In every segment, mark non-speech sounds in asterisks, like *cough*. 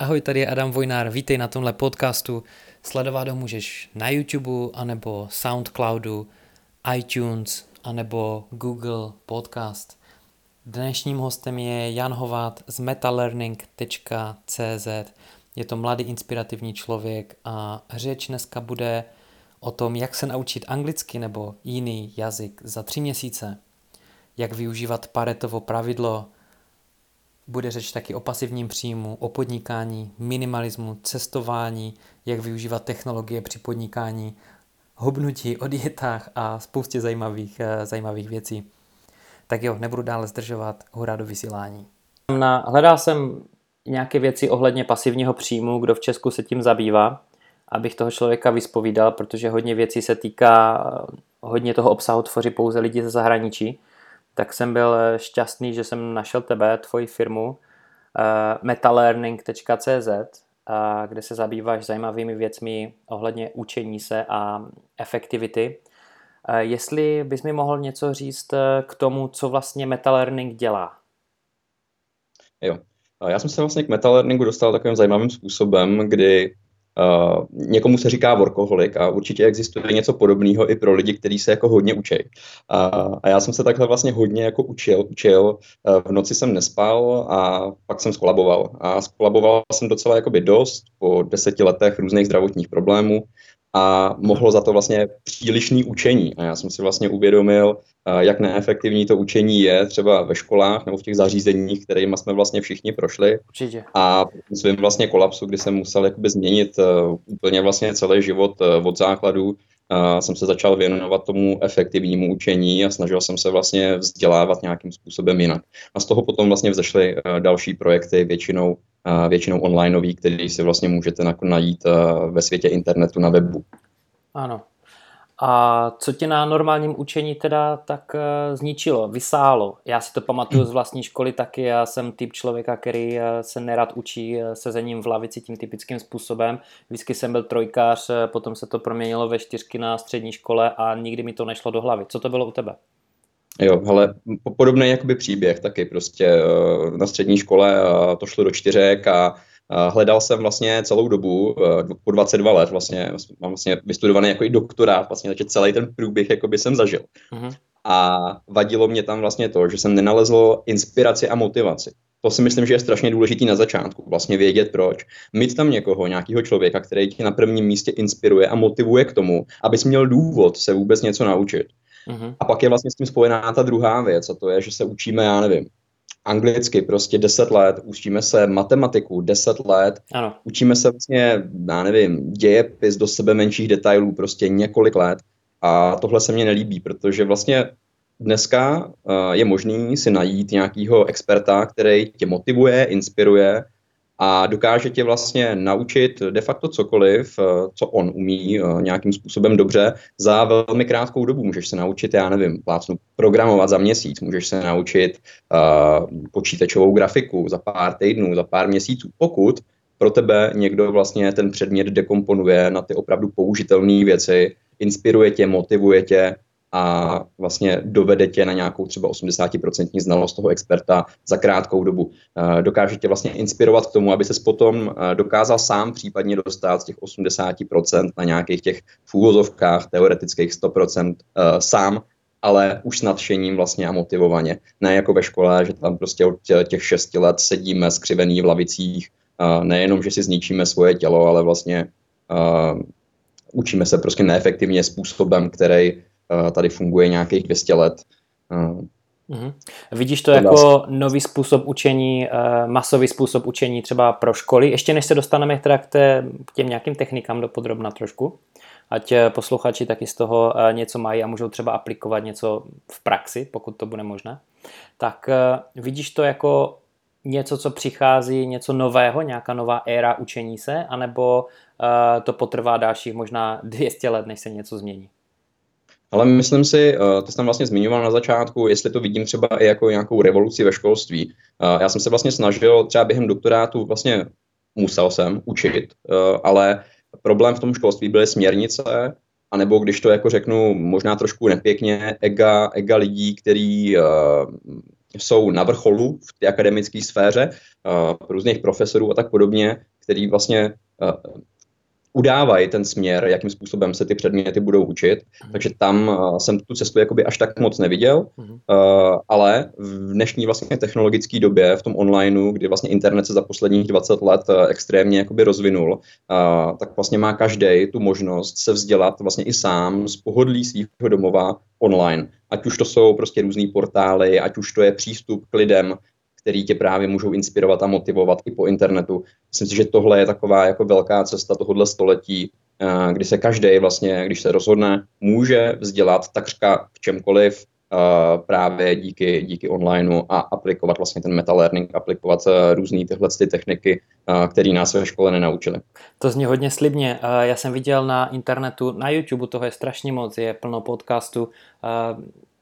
Ahoj, tady je Adam Vojnár, vítej na tomhle podcastu. Sledovat ho můžeš na YouTube, anebo Soundcloudu, iTunes, anebo Google Podcast. Dnešním hostem je Jan Hovát z metalearning.cz. Je to mladý inspirativní člověk a řeč dneska bude o tom, jak se naučit anglicky nebo jiný jazyk za tři měsíce, jak využívat Paretovo pravidlo, bude řeč taky o pasivním příjmu, o podnikání, minimalismu, cestování, jak využívat technologie při podnikání, hubnutí, o dietách a spoustě zajímavých, eh, zajímavých věcí. Tak jo, nebudu dále zdržovat, hurá do vysílání. Na, hledal jsem nějaké věci ohledně pasivního příjmu, kdo v Česku se tím zabývá, abych toho člověka vyspovídal, protože hodně věcí se týká, hodně toho obsahu tvoří pouze lidi ze zahraničí tak jsem byl eh, šťastný, že jsem našel tebe, tvoji firmu uh, metalearning.cz, uh, kde se zabýváš zajímavými věcmi ohledně učení se a efektivity. Jestli bys mi mohl něco říct k tomu, co vlastně metalearning dělá? Jo. Já jsem se vlastně k metalearningu dostal takovým zajímavým způsobem, kdy Uh, někomu se říká workoholik a určitě existuje něco podobného i pro lidi, kteří se jako hodně učí. Uh, a já jsem se takhle vlastně hodně jako učil, učil. Uh, v noci jsem nespal a pak jsem skolaboval. A skolaboval jsem docela jakoby dost po deseti letech různých zdravotních problémů a mohlo za to vlastně přílišný učení. A já jsem si vlastně uvědomil, jak neefektivní to učení je třeba ve školách nebo v těch zařízeních, kterými jsme vlastně všichni prošli. Určitě. A svým vlastně kolapsu, kdy jsem musel jakoby změnit uh, úplně vlastně celý život uh, od základu, uh, jsem se začal věnovat tomu efektivnímu učení a snažil jsem se vlastně vzdělávat nějakým způsobem jinak. A z toho potom vlastně vzešly uh, další projekty, většinou, uh, většinou onlineový, který si vlastně můžete najít uh, ve světě internetu na webu. Ano, a co tě na normálním učení teda tak uh, zničilo, vysálo? Já si to pamatuju z vlastní školy taky, já jsem typ člověka, který uh, se nerad učí uh, sezením v lavici tím typickým způsobem. Vždycky jsem byl trojkář, potom se to proměnilo ve čtyřky na střední škole a nikdy mi to nešlo do hlavy. Co to bylo u tebe? Jo, ale podobný jakoby příběh taky prostě na střední škole to šlo do čtyřek a Hledal jsem vlastně celou dobu, eh, po 22 let vlastně, mám vlastně vystudovaný jako i doktorát, vlastně, takže celý ten průběh jako by jsem zažil. Uh-huh. A vadilo mě tam vlastně to, že jsem nenalezl inspiraci a motivaci. To si myslím, že je strašně důležitý na začátku, vlastně vědět proč. Mít tam někoho, nějakého člověka, který tě na prvním místě inspiruje a motivuje k tomu, abys měl důvod se vůbec něco naučit. Uh-huh. A pak je vlastně s tím spojená ta druhá věc, a to je, že se učíme, já nevím, anglicky prostě 10 let, učíme se matematiku 10 let, ano. učíme se vlastně, já nevím, dějepis do sebe menších detailů prostě několik let a tohle se mně nelíbí, protože vlastně dneska uh, je možný si najít nějakého experta, který tě motivuje, inspiruje a dokáže tě vlastně naučit de facto cokoliv, eh, co on umí eh, nějakým způsobem dobře za velmi krátkou dobu. Můžeš se naučit, já nevím, plácnu programovat za měsíc, můžeš se naučit uh, počítačovou grafiku za pár týdnů, za pár měsíců, pokud pro tebe někdo vlastně ten předmět dekomponuje na ty opravdu použitelné věci, inspiruje tě, motivuje tě a vlastně dovede tě na nějakou třeba 80% znalost toho experta za krátkou dobu. Eh, dokáže tě vlastně inspirovat k tomu, aby ses potom eh, dokázal sám případně dostat z těch 80% na nějakých těch fůzovkách teoretických 100% eh, sám, ale už s nadšením vlastně a motivovaně. Ne jako ve škole, že tam prostě od těch 6 let sedíme skřivený v lavicích, nejenom, že si zničíme svoje tělo, ale vlastně učíme se prostě neefektivně způsobem, který tady funguje nějakých 200 let. Mm-hmm. Vidíš to, to jako nový způsob učení, eh, masový způsob učení třeba pro školy? Ještě než se dostaneme teda k, té, k těm nějakým technikám do podrobna trošku, ať posluchači taky z toho něco mají a můžou třeba aplikovat něco v praxi, pokud to bude možné, tak vidíš to jako něco, co přichází, něco nového, nějaká nová éra učení se, anebo to potrvá dalších možná *laughs* 200 let, než se něco změní? Ale myslím si, eh, to jsem vlastně zmiňoval na začátku, jestli to vidím třeba i jako nějakou revoluci ve školství. Eh, já jsem se vlastně snažil třeba během doktorátu, vlastně musel jsem učit, eh, ale problém v tom školství byly směrnice, anebo když to jako řeknu možná trošku nepěkně, ega, ega lidí, který jsou na vrcholu v té akademické sféře, různých profesorů a tak podobně, který vlastně udávají ten směr, jakým způsobem se ty předměty budou učit. Mm. Takže tam uh, jsem tu cestu jakoby až tak moc neviděl, mm. ale v dnešní vlastně technologické době, v tom onlineu, kdy vlastně internet se za posledních 20 let uh, extrémně jakoby rozvinul, tak vlastně má každý tu možnost se vzdělat vlastně i sám z pohodlí svého domova online. Ať už to jsou prostě různý portály, ať už to je přístup k lidem, který tě právě můžou inspirovat a motivovat i po internetu. Myslím si, že tohle je taková jako velká cesta tohohle století, eh, kdy se každý vlastně, když se rozhodne, může vzdělat takřka v čemkoliv, eh, právě díky, díky onlineu a aplikovat vlastně ten meta learning, aplikovat eh, různé tyhle ty techniky, které nás ve škole nenaučili. To zní hodně slibně. Já jsem viděl na internetu, na YouTube toho je strašně moc, je plno podcastů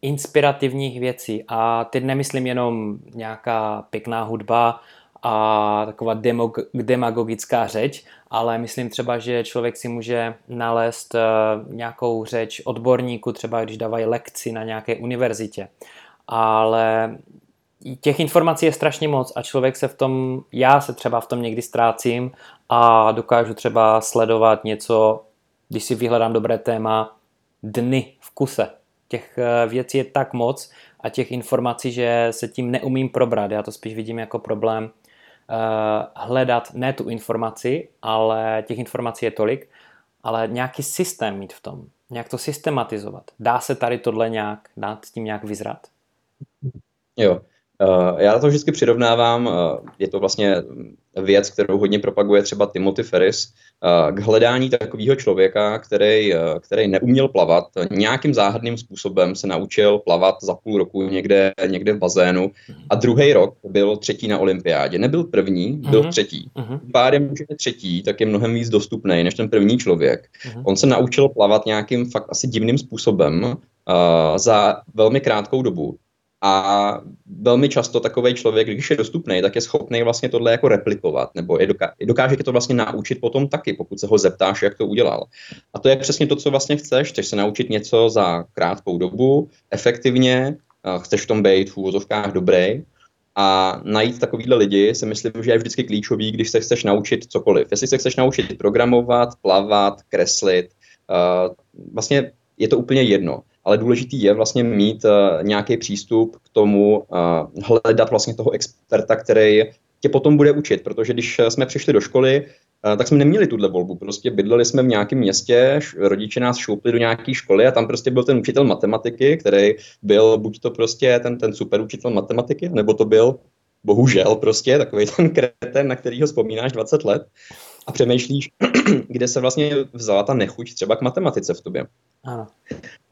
inspirativních věcí. A teď nemyslím jenom nějaká pěkná hudba a taková demog- demagogická řeč, ale myslím třeba, že člověk si může nalézt uh, nějakou řeč odborníku, třeba když dávají lekci na nějaké univerzitě. Ale těch informací je strašně moc a člověk se v tom, já se třeba v tom někdy ztrácím a dokážu třeba sledovat něco, když si vyhledám dobré téma, dny v kuse těch eh, věcí je tak moc a těch informací, že se tím neumím probrat. Já to spíš vidím jako problém uh, hledat ne tu informaci, ale těch informací je tolik, ale nějaký systém mít v tom, nějak to systematizovat. Dá se tady tohle nějak, dát s tím nějak vyzrat? Jo, já to vždycky přirovnávám, uh, je to vlastně věc, kterou hodně propaguje třeba Timothy Ferris, eh, k hledání takového člověka, který, eh, který neuměl plavat, nějakým záhadným způsobem se naučil plavat za půl roku někde, někde v bazénu a druhý rok byl třetí na olympiádě. Nebyl první, byl uh-huh. třetí. Uh-huh. Pádem, že je třetí, tak je mnohem víc dostupný než ten první člověk. Uh-huh. On se naučil plavat nějakým fakt asi divným způsobem uh, za velmi krátkou dobu a velmi často takový člověk, když je dostupný, tak je schopný vlastně tohle jako replikovat, nebo je doká- dokáže to vlastně naučit potom taky, pokud se ho zeptáš, jak to udělal. A to je přesně to, co vlastně chceš. Chceš se naučit něco za krátkou dobu, efektivně, chceš v tom být v úvozovkách dobrý, a najít takovýhle lidi si myslím, že je vždycky klíčový, když se chceš naučit cokoliv. Jestli se chceš naučit programovat, plavat, kreslit, uh, vlastně je to úplně jedno ale důležitý je vlastně mít uh, nějaký přístup k tomu, uh, hledat vlastně toho experta, který tě potom bude učit, protože když jsme přišli do školy, tak jsme neměli tuhle volbu. Prostě bydleli jsme v nějakém městě, rodiče nás šoupli do nějaké školy a tam prostě byl ten učitel matematiky, který byl buď to prostě ten, ten super učitel matematiky, nebo to byl bohužel prostě takový ten kreten, na kterýho vzpomínáš 20 let a přemýšlíš, *clears throat* kde se vlastně vzala ta nechuť třeba k matematice v tobě. Ano.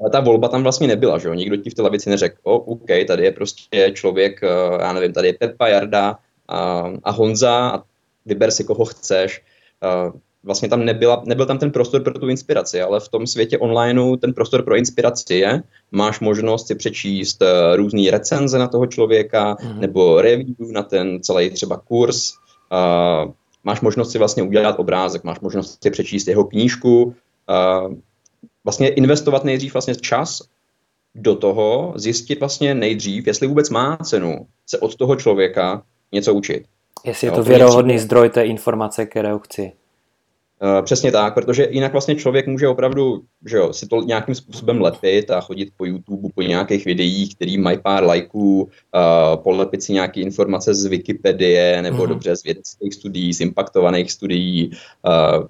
Ale ta volba tam vlastně nebyla, že jo? Nikdo ti v té lavici neřekl, o, OK, tady je prostě člověk, eh, já nevím, tady je Pepa, Jarda a, a Honza a vyber si, koho chceš. A vlastně tam nebyla, nebyl tam ten prostor pro tu inspiraci, ale v tom světě onlineu ten prostor pro inspiraci je. Máš možnost si přečíst různé recenze na toho člověka mm-hmm. nebo review na ten celý třeba kurz. Máš možnost si vlastně udělat obrázek, máš možnost si přečíst jeho knížku, vlastně investovat nejdřív vlastně čas do toho, zjistit vlastně nejdřív, jestli vůbec má cenu se od toho člověka něco učit. Jestli je to věrohodný zdroj té informace, kterou chci. Uh, přesně tak, protože jinak vlastně člověk může opravdu že jo, si to nějakým způsobem lepit a chodit po YouTube, po nějakých videích, který mají pár lajků, uh, polepit si nějaké informace z Wikipedie nebo mm. dobře z vědeckých studií, z impaktovaných studií, uh,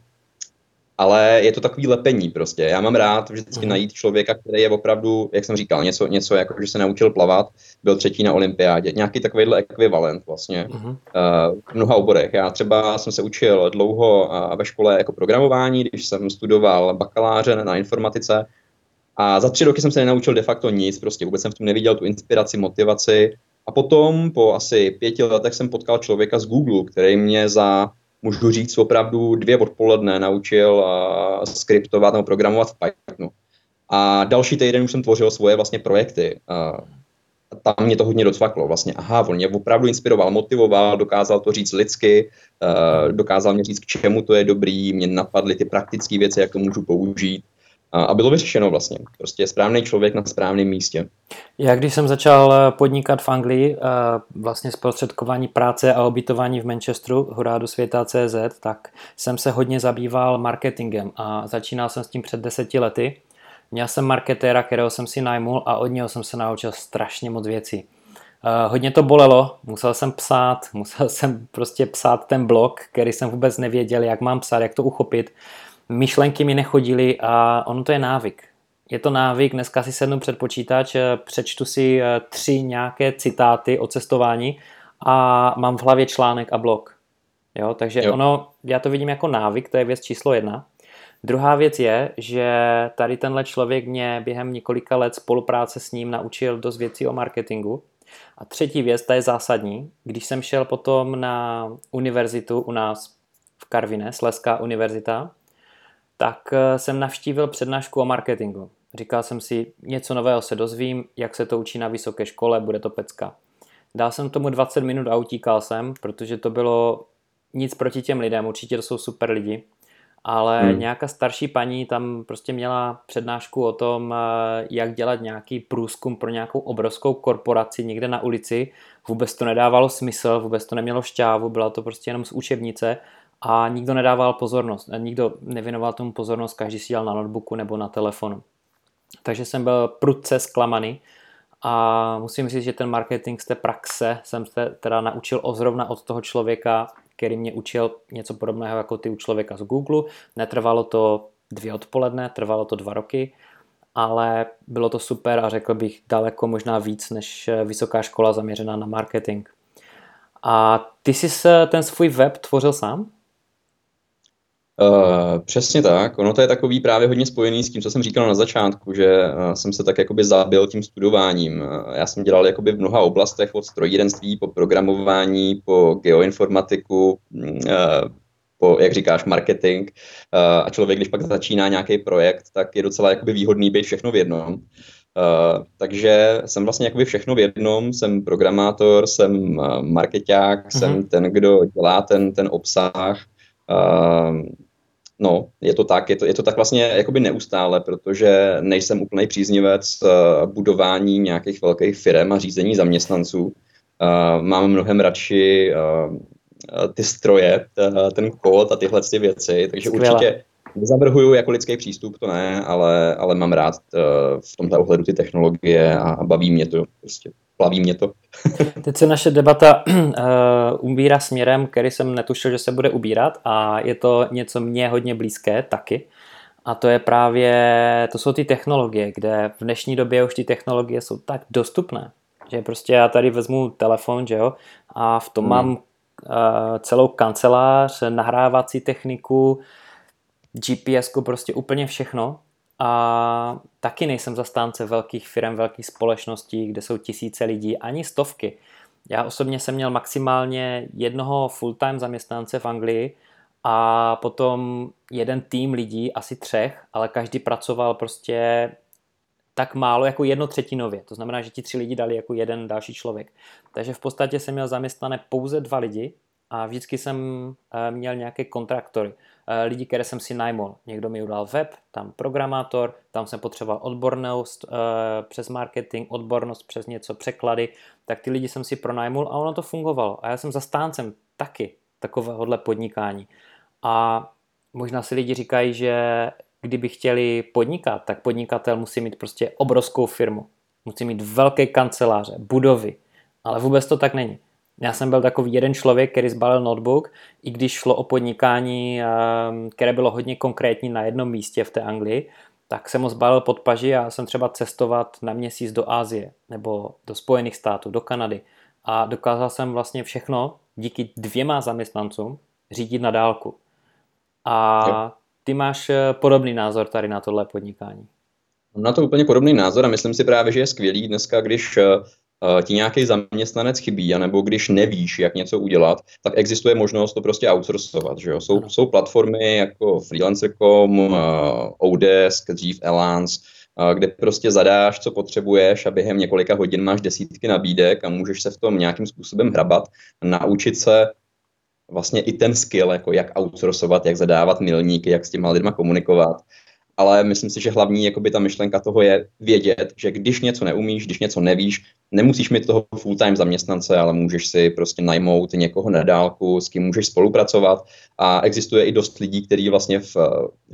ale je to takový lepení prostě. Já mám rád vždycky mm. najít člověka, který je opravdu, jak jsem říkal, něco, něco jako, že se naučil plavat, byl třetí na olympiádě. Nějaký takovýhle ekvivalent vlastně mm. uh, v mnoha oborech. Já třeba jsem se učil dlouho uh, ve škole jako programování, když jsem studoval bakaláře na informatice a za tři roky jsem se nenaučil de facto nic, prostě vůbec jsem v tom neviděl tu inspiraci, motivaci. A potom po asi pěti letech jsem potkal člověka z Google, který mě za můžu říct, opravdu dvě odpoledne naučil uh, skriptovat nebo programovat v Pythonu. A další týden už jsem tvořil svoje vlastně projekty. Uh, a tam mě to hodně docvaklo. Vlastně, aha, on mě opravdu inspiroval, motivoval, dokázal to říct lidsky, uh, dokázal mě říct, k čemu to je dobrý, mě napadly ty praktické věci, jak to můžu použít. A bylo vyřešeno vlastně. Prostě správný člověk na správném místě. Já když jsem začal eh, podnikat v Anglii, eh, vlastně zprostředkování práce a obytování v Manchesteru, hurá do světa CZ, tak jsem se hodně zabýval marketingem a začínal jsem s tím před deseti lety. Měl jsem marketéra, kterého jsem si najmul a od něho jsem se naučil strašně moc věcí. Uh, hodně to bolelo, musel jsem psát, *laughs* musel jsem prostě psát ten blog, který jsem vůbec nevěděl, jak mám psát, jak to uchopit. Myšlenky mi nechodily a ono to je návyk. Je to návyk, dneska si sednu před počítač, eh, přečtu si eh, tři nějaké citáty o cestování a mám v hlavě článek a blog. Jo, takže jo. ono, já to vidím jako návyk, to je věc číslo jedna. Druhá věc je, že tady tenhle člověk mě během několika let spolupráce s ním naučil dost věcí o marketingu. A třetí věc, ta je zásadní. Když jsem šel potom na univerzitu u nás v Karvine, Sleská univerzita, tak eh, jsem navštívil přednášku o marketingu. Říkal jsem si, něco nového se dozvím, jak se to učí na vysoké škole, bude to pecka. Dal jsem tomu 20 minut a utíkal jsem, protože to bylo nic proti těm lidem, určitě to jsou super lidi, ale hmm. nějaká starší paní tam prostě měla přednášku o tom, eh, jak dělat nějaký průzkum pro nějakou obrovskou korporaci někde na ulici. Vůbec to nedávalo smysl, vůbec to nemělo šťávu, byla to prostě jenom z učebnice a nikdo nedával pozornost, nikdo nevěnoval tomu pozornost, každý si dělal na notebooku nebo na telefonu. Takže jsem byl prudce zklamaný a musím říct, že ten marketing z té praxe jsem se teda naučil ozrovna od toho člověka, který mě učil něco podobného jako ty u člověka z Google. Netrvalo to dvě odpoledne, trvalo to dva roky, ale bylo to super a řekl bych daleko možná víc než vysoká škola zaměřená na marketing. A ty jsi ten svůj web tvořil sám? Uh, přesně tak. Ono to je takový právě hodně spojený s tím, co jsem říkal na začátku, že uh, jsem se tak jakoby zabil tím studováním. Uh, já jsem dělal jakoby v mnoha oblastech od strojírenství po programování, po geoinformatiku, uh, po, jak říkáš, marketing. A člověk, když pak začíná nějaký projekt, tak je docela jakoby výhodný být všechno v jednom. Uh, takže jsem vlastně jakoby všechno v jednom, jsem programátor, jsem marketák, mm-hmm. jsem ten, kdo dělá ten, ten obsah, Uh, No, je to tak, je to, je to tak vlastně jakoby neustále, protože nejsem úplný příznivec uh, budování nějakých velkých firm a řízení zaměstnanců. Uh, mám mnohem radši uh, ty stroje, ten kód a tyhle ty věci, takže Skvěle. určitě nezavrhuju jako lidský přístup, to ne, ale, ale mám rád uh, v tomhle ohledu ty technologie a baví mě to prostě plaví mě to. *laughs* Teď se naše debata uh, ubírá směrem, který jsem netušil, že se bude ubírat a je to něco mě hodně blízké taky. A to je právě, to jsou ty technologie, kde v dnešní době už ty technologie jsou tak dostupné, že prostě já tady vezmu telefon, že jo, a v tom hmm. mám uh, celou kancelář, nahrávací techniku, GPS, prostě úplně všechno a taky nejsem zastánce velkých firm, velkých společností, kde jsou tisíce lidí, ani stovky. Já osobně jsem měl maximálně jednoho full-time zaměstnance v Anglii a potom jeden tým lidí, asi třech, ale každý pracoval prostě tak málo jako jedno třetinově. To znamená, že ti tři lidi dali jako jeden další člověk. Takže v podstatě jsem měl zaměstnané pouze dva lidi a vždycky jsem eh, měl nějaké kontraktory. Eh, lidi, které jsem si najmul. Někdo mi udal web, tam programátor, tam jsem potřeboval odbornost uh, přes marketing, odbornost přes něco, překlady, tak ty lidi jsem si pronajmul a ono to fungovalo. A já jsem zastáncem taky takovéhohle podnikání. A možná si lidi říkají, že kdyby chtěli podnikat, tak podnikatel musí mít prostě obrovskou firmu. Musí mít velké kanceláře, budovy, ale vůbec to tak není. Já jsem byl takový jeden člověk, který zbalil notebook, i když šlo o podnikání, ehm, které bylo hodně konkrétní na jednom místě v té Anglii, tak jsem ho zbalil pod paži a jsem třeba cestovat na měsíc do Ázie nebo do Spojených států, do Kanady. A dokázal jsem vlastně všechno díky dvěma zaměstnancům řídit na dálku. A ty máš eh, podobný názor tady na tohle podnikání. Mám na to úplně podobný názor a myslím si právě, že je skvělý dneska, když Eh, ti nějaký zaměstnanec chybí, anebo když nevíš, jak něco udělat, tak existuje možnost to prostě outsourcovat. Že jo? Jsou, jsou platformy jako freelancer.com, uh, Odesk, dřív Elance, uh, kde prostě zadáš, co potřebuješ a během několika hodin máš desítky nabídek a můžeš se v tom nějakým způsobem hrabat, naučit se vlastně i ten skill, jako jak outsourcovat, jak zadávat milníky, jak s těma lidma komunikovat. ale myslím si, že hlavní jakoby ta myšlenka toho je vědět, že když něco neumíš, když něco nevíš, nemusíš mít toho full-time zaměstnance, ale můžeš si prostě najmout někoho na dálku, s kým můžeš spolupracovat a existuje i dost lidí, kteří vlastně v,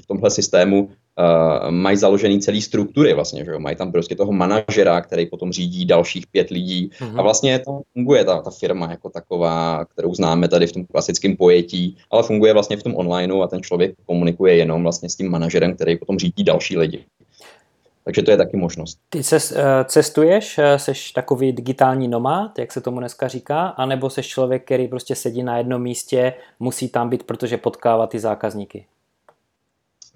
v tomhle systému uh, mají založený celý struktury vlastně, že jo? mají tam prostě toho manažera, který potom řídí dalších pět lidí mm-hmm. a vlastně tam funguje ta, ta firma jako taková, kterou známe tady v tom klasickém pojetí, ale funguje vlastně v tom onlineu a ten člověk komunikuje jenom vlastně s tím manažerem, který potom řídí další lidi. Takže to je taky možnost. Ty eh, cestuješ, jsi eh, takový digitální nomád, jak se tomu dneska říká, anebo jsi člověk, který prostě sedí na jednom místě, musí tam být, protože potkává ty zákazníky?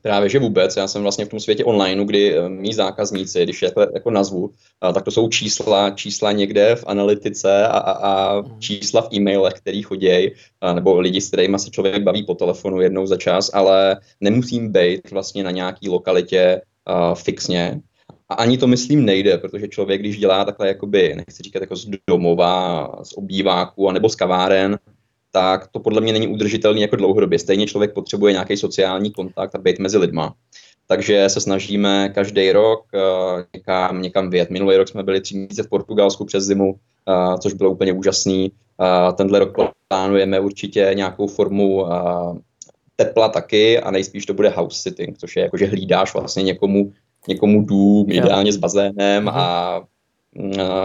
Právě, že vůbec. Já jsem vlastně v tom světě online, kdy eh, mý zákazníci, když je to jako nazvu, tak to jsou čísla, čísla někde v analytice a, a, a mhm. čísla v e-mailech, který chodí, nebo lidi, s kterými se člověk baví po telefonu jednou za čas, ale nemusím být vlastně na nějaký lokalitě uh, fixně. A ani to myslím nejde, protože člověk, když dělá takhle, jakoby, nechci říkat jako z domova, z obýváku, nebo z kaváren, tak to podle mě není udržitelný jako dlouhodobě. Stejně člověk potřebuje nějaký sociální kontakt a být mezi lidma. Takže se snažíme každý rok uh, někam, někam vyjet. Minulý rok jsme byli tři měsíce v Portugalsku přes zimu, uh, což bylo úplně úžasný. Uh, tenhle rok plánujeme určitě nějakou formu tepla taky a nejspíš to bude house sitting, což je jako, že hlídáš vlastně někomu, někomu dům, ideálně s bazénem mm-hmm. a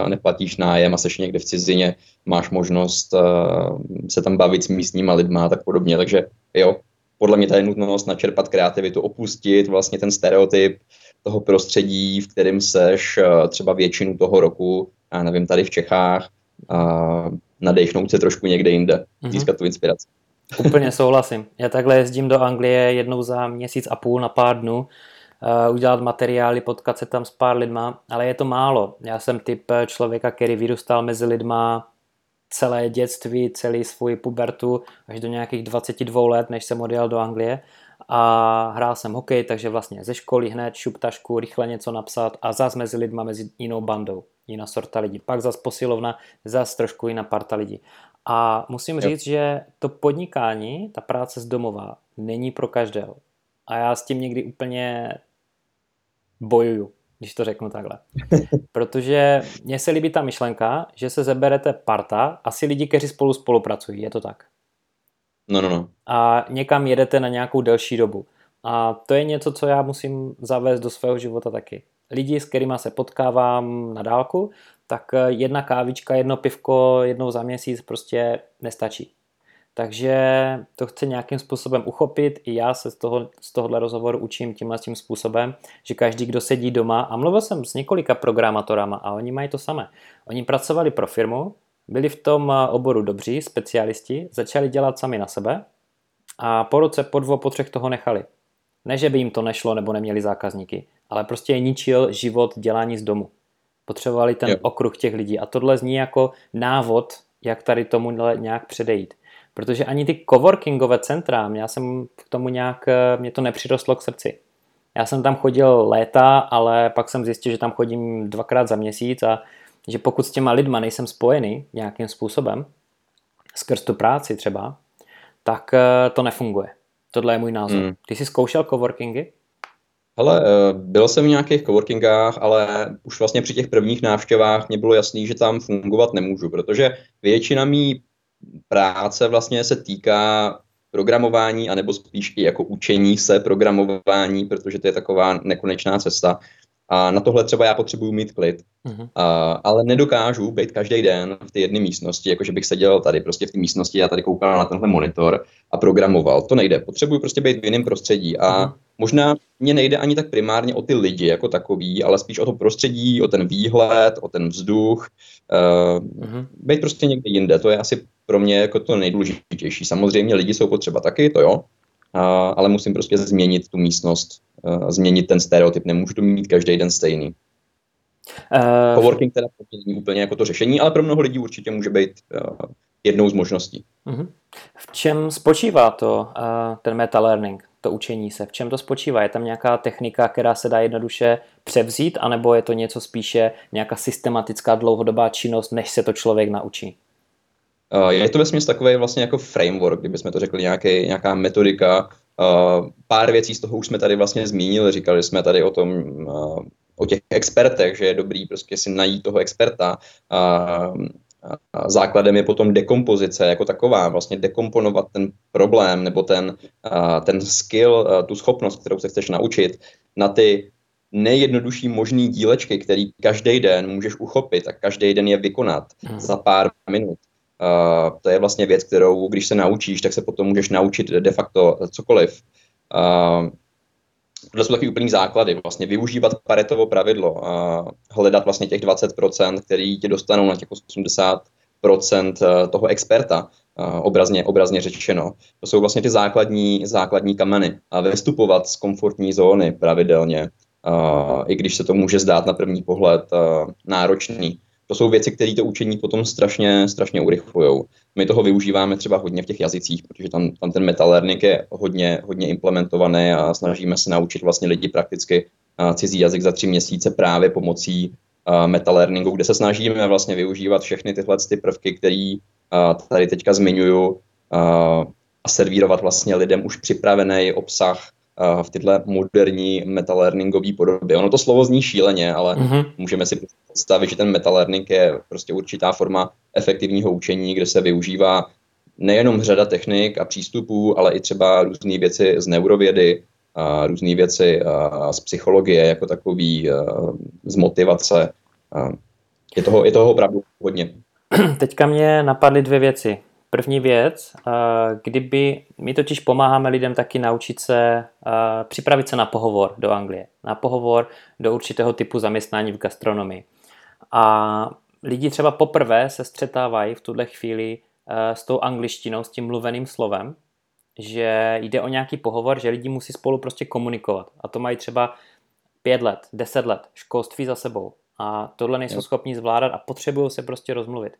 neplatíš nájem a seš někde v cizině, máš možnost uh, se tam bavit s místníma lidma a tak podobně. Takže jo, podle mě ta je nutnost načerpat kreativitu, opustit vlastně ten stereotyp toho prostředí, v kterém seš uh, třeba většinu toho roku, já nevím, tady v Čechách, uh, nadechnout se trošku někde jinde, mm-hmm. získat tu inspiraci. Úplně souhlasím. Já takhle jezdím do Anglie jednou za měsíc a půl na pár dnů, uh, udělat materiály, potkat se tam s pár lidma, ale je to málo. Já jsem typ člověka, který vyrůstal mezi lidma celé dětství, celý svůj pubertu až do nějakých 22 let, než jsem odjel do Anglie a hrál jsem hokej, takže vlastně ze školy hned šup tašku, rychle něco napsat a zas mezi lidma, mezi jinou bandou, jiná sorta lidí. Pak zas posilovna, zas trošku jiná parta lidí. A musím jo. říct, že to podnikání, ta práce z domova, není pro každého. A já s tím někdy úplně bojuju, když to řeknu takhle. *laughs* Protože mně se líbí ta myšlenka, že se zeberete parta, asi lidi, kteří spolu spolupracují, je to tak? No, no, no. A někam jedete na nějakou delší dobu. A to je něco, co já musím zavést do svého života taky. Lidi, s kterými se potkávám na dálku, tak eh, jedna kávička, jedno pivko jednou za měsíc prostě nestačí. Takže to chci nějakým způsobem uchopit. I já se z, toho, z tohohle rozhovoru učím tímhle tím způsobem, že každý, kdo sedí doma, a mluvil jsem s několika programátorama a oni mají to samé. Oni pracovali pro firmu, byli v tom eh, oboru dobří, specialisti, začali dělat sami na sebe a po roce, po dvou, po třech toho nechali. Ne, že by jim to nešlo nebo neměli zákazníky, ale prostě je ničil život dělání z domu. Potřebovali ten jo. okruh těch lidí. A tohle zní jako návod, jak tady tomu nějak předejít. Protože ani ty coworkingové centra, já jsem k tomu nějak, mě to nepřirostlo k srdci. Já jsem tam chodil léta, ale pak jsem zjistil, že tam chodím dvakrát za měsíc a že pokud s těma lidma nejsem spojený nějakým způsobem, skrz tu práci třeba, tak eh, to nefunguje. Tohle je můj názor. Mm. Ty jsi zkoušel coworkingy? Ale eh, byl jsem v nějakých coworkingách, ale už vlastně při těch prvních návštěvách mě bylo jasný, že tam fungovat nemůžu, protože většina mý práce vlastně se týká programování, anebo spíš i jako učení se programování, protože to je taková nekonečná cesta. A na tohle třeba já potřebuju mít klid. Uh-huh. A, ale nedokážu být každý den v té jedné místnosti, jakože bych seděl tady prostě v té místnosti a tady koukal na tenhle monitor a programoval. To nejde. Potřebuju prostě být v jiném prostředí. A uh-huh. možná mě nejde ani tak primárně o ty lidi jako takový, ale spíš o to prostředí, o ten výhled, o ten vzduch. Uh, uh-huh. Být prostě někde jinde. To je asi pro mě jako to nejdůležitější. Samozřejmě lidi jsou potřeba taky, to jo, ale musím prostě změnit tu místnost, změnit ten stereotyp. Nemůžu to mít každý den stejný. Uh, Coworking teda není úplně jako to řešení, ale pro mnoho lidí určitě může být uh, jednou z možností. Uh-huh. V čem spočívá to, uh, ten meta learning, to učení se? V čem to spočívá? Je tam nějaká technika, která se dá jednoduše převzít, anebo je to něco spíše nějaká systematická dlouhodobá činnost, než se to člověk naučí? Je to ve takový vlastně jako framework, kdybychom to řekli, nějaký, nějaká metodika, Uh, pár věcí z toho už jsme tady vlastně zmínili, říkali jsme tady o tom, uh, o těch expertech, že je dobrý prostě si najít toho experta. Základem je potom dekompozice jako taková, vlastně dekomponovat ten problém nebo ten, ten skill, tu schopnost, kterou se chceš naučit na ty nejjednodušší možný dílečky, který každý den můžeš uchopit a každý den je vykonat hmm. za pár minut. Uh, to je vlastně věc, kterou když se naučíš, tak se potom můžeš naučit de facto cokoliv. Uh, tohle jsou taky úplný základy, vlastně využívat paretovo pravidlo, uh, hledat vlastně těch 20%, který tě dostanou na těch 80% eh, toho experta, obrazně, obrazně řečeno. To jsou vlastně ty základní, základní kameny. A vystupovat z komfortní zóny pravidelně, i když se to může zdát na první pohled náročný to jsou věci, které to učení potom strašně, strašně urychlují. My toho využíváme třeba hodně v těch jazycích, protože tam, tam ten meta learning je hodně, hodně implementovaný a snažíme se naučit vlastně lidi prakticky cizí jazyk za tři měsíce právě pomocí meta learningu, kde se snažíme vlastně využívat všechny tyhle ty prvky, které tady teďka zmiňuju a servírovat vlastně lidem už připravený obsah v tyhle moderní metalearningové podobě. Ono to slovo zní šíleně, ale mm-hmm. můžeme si představit, že ten metalearning je prostě určitá forma efektivního učení, kde se využívá nejenom řada technik a přístupů, ale i třeba různé věci z neurovědy, a různé věci a z psychologie jako takový, z motivace. A je toho, je toho opravdu hodně. Teďka mě napadly dvě věci. První věc, kdyby my totiž pomáháme lidem taky naučit se připravit se na pohovor do Anglie, na pohovor do určitého typu zaměstnání v gastronomii. A lidi třeba poprvé se střetávají v tuhle chvíli s tou angličtinou, s tím mluveným slovem, že jde o nějaký pohovor, že lidi musí spolu prostě komunikovat. A to mají třeba pět let, deset let, školství za sebou. A tohle nejsou schopni zvládat a potřebují se prostě rozmluvit.